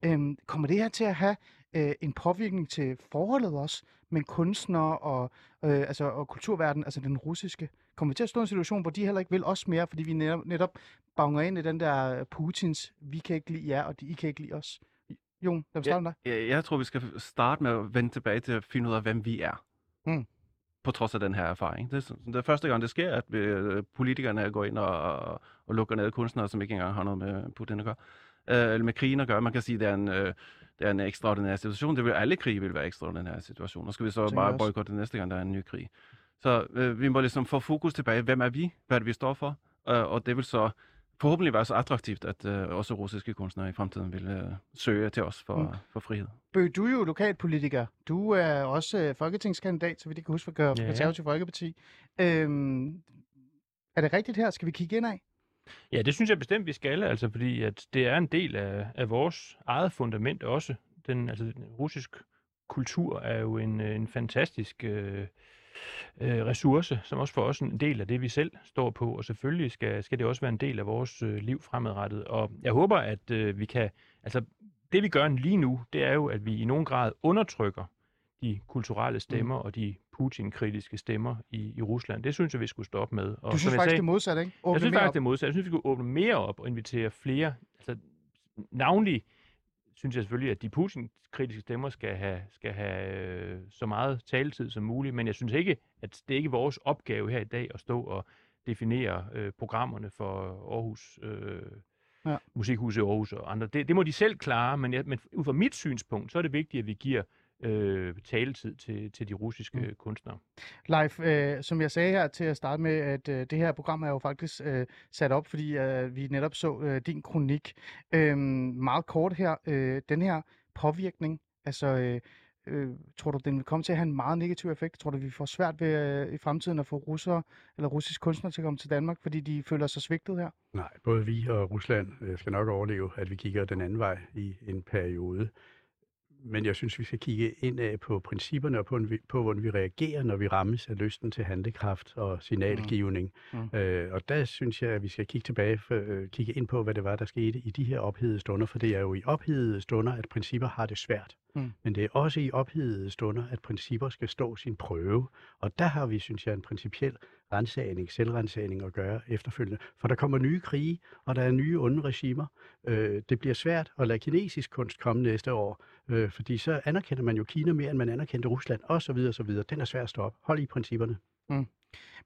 Øh, kommer det her til at have øh, en påvirkning til forholdet også, med kunstnere og, øh, altså, og kulturverden, altså den russiske? Kommer til at stå i en situation, hvor de heller ikke vil os mere, fordi vi netop, netop banger ind i den der Putins, vi kan ikke lide jer, og de, I kan ikke lide os? Jon, lad os starte med dig. Jeg, jeg tror, vi skal starte med at vende tilbage til at finde ud af, hvem vi er. Mm. På trods af den her erfaring. Det det er første gang, det sker, at vi, øh, politikerne går ind og, og, og lukker ned kunstnere, som ikke engang har noget med Putin at gøre. Øh, eller med krigen at gøre. Man kan sige, at det er en, øh, det er en ekstraordinær situation. Det vil, alle krige vil være ekstraordinære situationer. Skal vi så bare boykotte næste gang, der er en ny krig. Så øh, vi må ligesom få fokus tilbage. Hvem er vi? Hvad er det, vi står for? Øh, og det vil så forhåbentlig være så attraktivt, at øh, også russiske kunstnere i fremtiden vil øh, søge til os for, Mm. for frihed. Bø, du er jo lokalpolitiker. Du er også øh, folketingskandidat, så vidt jeg kan huske, for Ja. ja. Folkeparti. Øhm, er det rigtigt her? Skal vi kigge ind af? Ja, det synes jeg bestemt, vi skal, altså, fordi at det er en del af, af vores eget fundament også. Den, altså, den russisk kultur er jo en, øh, en fantastisk øh, øh, ressource, som også for os en del af det, vi selv står på, og selvfølgelig skal, skal det også være en del af vores øh, liv fremadrettet. Og jeg håber, at øh, vi kan, altså det vi gør lige nu, det er jo, at vi i nogen grad undertrykker de kulturelle stemmer mm. og de Putin-kritiske stemmer i, i Rusland. Det synes jeg, vi skulle stoppe med. Og Du synes faktisk sagde, det modsatte, ikke? Åbne jeg synes faktisk, op. det er modsat. Jeg synes, vi kunne åbne mere op og invitere flere. Altså, navnlig synes jeg selvfølgelig, at de Putin-kritiske stemmer skal have, skal have øh, så meget taletid som muligt, men jeg synes ikke, at det er ikke vores opgave her i dag at stå og definere øh, programmerne for Aarhus, øh, Ja. Musikhuset i Aarhus og andre. Det, det må de selv klare, men, jeg, men ud fra mit synspunkt, så er det vigtigt, at vi giver øh, taletid til, til de russiske Mm. kunstnere. Leif, øh, som jeg sagde her til at starte med, at øh, det her program er jo faktisk øh, sat op, fordi øh, vi netop så øh, din kronik. Øh, meget kort her, øh, den her påvirkning, altså øh, øh, tror du, den vil komme til at have en meget negativ effekt? Tror du, vi får svært ved øh, i fremtiden at få russere eller russiske kunstnere til at komme til Danmark, fordi de føler sig svigtet her? Nej, både vi og Rusland øh, skal nok overleve, at vi kigger den anden vej i en periode. Men jeg synes, vi skal kigge indad på principperne og på, på hvordan vi reagerer, når vi rammes af lysten til handlekraft og signalgivning. Mm. Mm. Øh, og der synes jeg, at vi skal kigge tilbage, for, øh, kigge ind på, hvad det var, der skete i de her ophedede stunder. For det er jo i ophedede stunder, at principper har det svært. Mm. Men det er også i ophedede stunder, at principper skal stå sin prøve. Og der har vi, synes jeg, en principiel rensagning, selvrensagning at gøre efterfølgende. For der kommer nye krige, og der er nye onde regimer. Øh, det bliver svært at lade kinesisk kunst komme næste år, øh, fordi så anerkender man jo Kina mere, end man anerkendte Rusland, osv. osv. Den er svær at stoppe. Hold i principperne. Mm.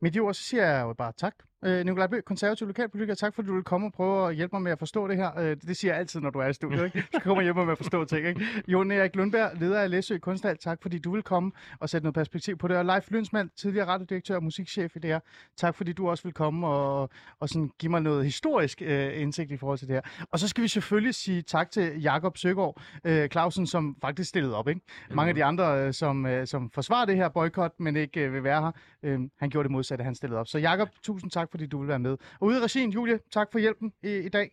Med de ord, så siger jeg jo bare tak. Øh, Nikolaj Bøh, konservativ lokalpolitiker, tak fordi du vil komme og prøve at hjælpe mig med at forstå det her. Øh, det, siger jeg altid, når du er i studiet, ikke? Du skal komme og hjælpe mig med at forstå ting, ikke? Jon Erik Lundberg, leder af Læsø Kunsthal, tak fordi du vil komme og sætte noget perspektiv på det. Og Leif Lønsmand, tidligere radiodirektør og musikchef i det her, tak fordi du også vil komme og, og sådan give mig noget historisk øh, indsigt i forhold til det her. Og så skal vi selvfølgelig sige tak til Jakob Søgaard øh, Clausen, som faktisk stillede op, ikke? Mange af de andre, øh, som, øh, som forsvarer det her boykot, men ikke øh, vil være her, øh, han gjorde det modsatte, han stillede op. Så Jakob, tusind tak, fordi du vil være med. Og ude i regien, Julie, tak for hjælpen i, i dag.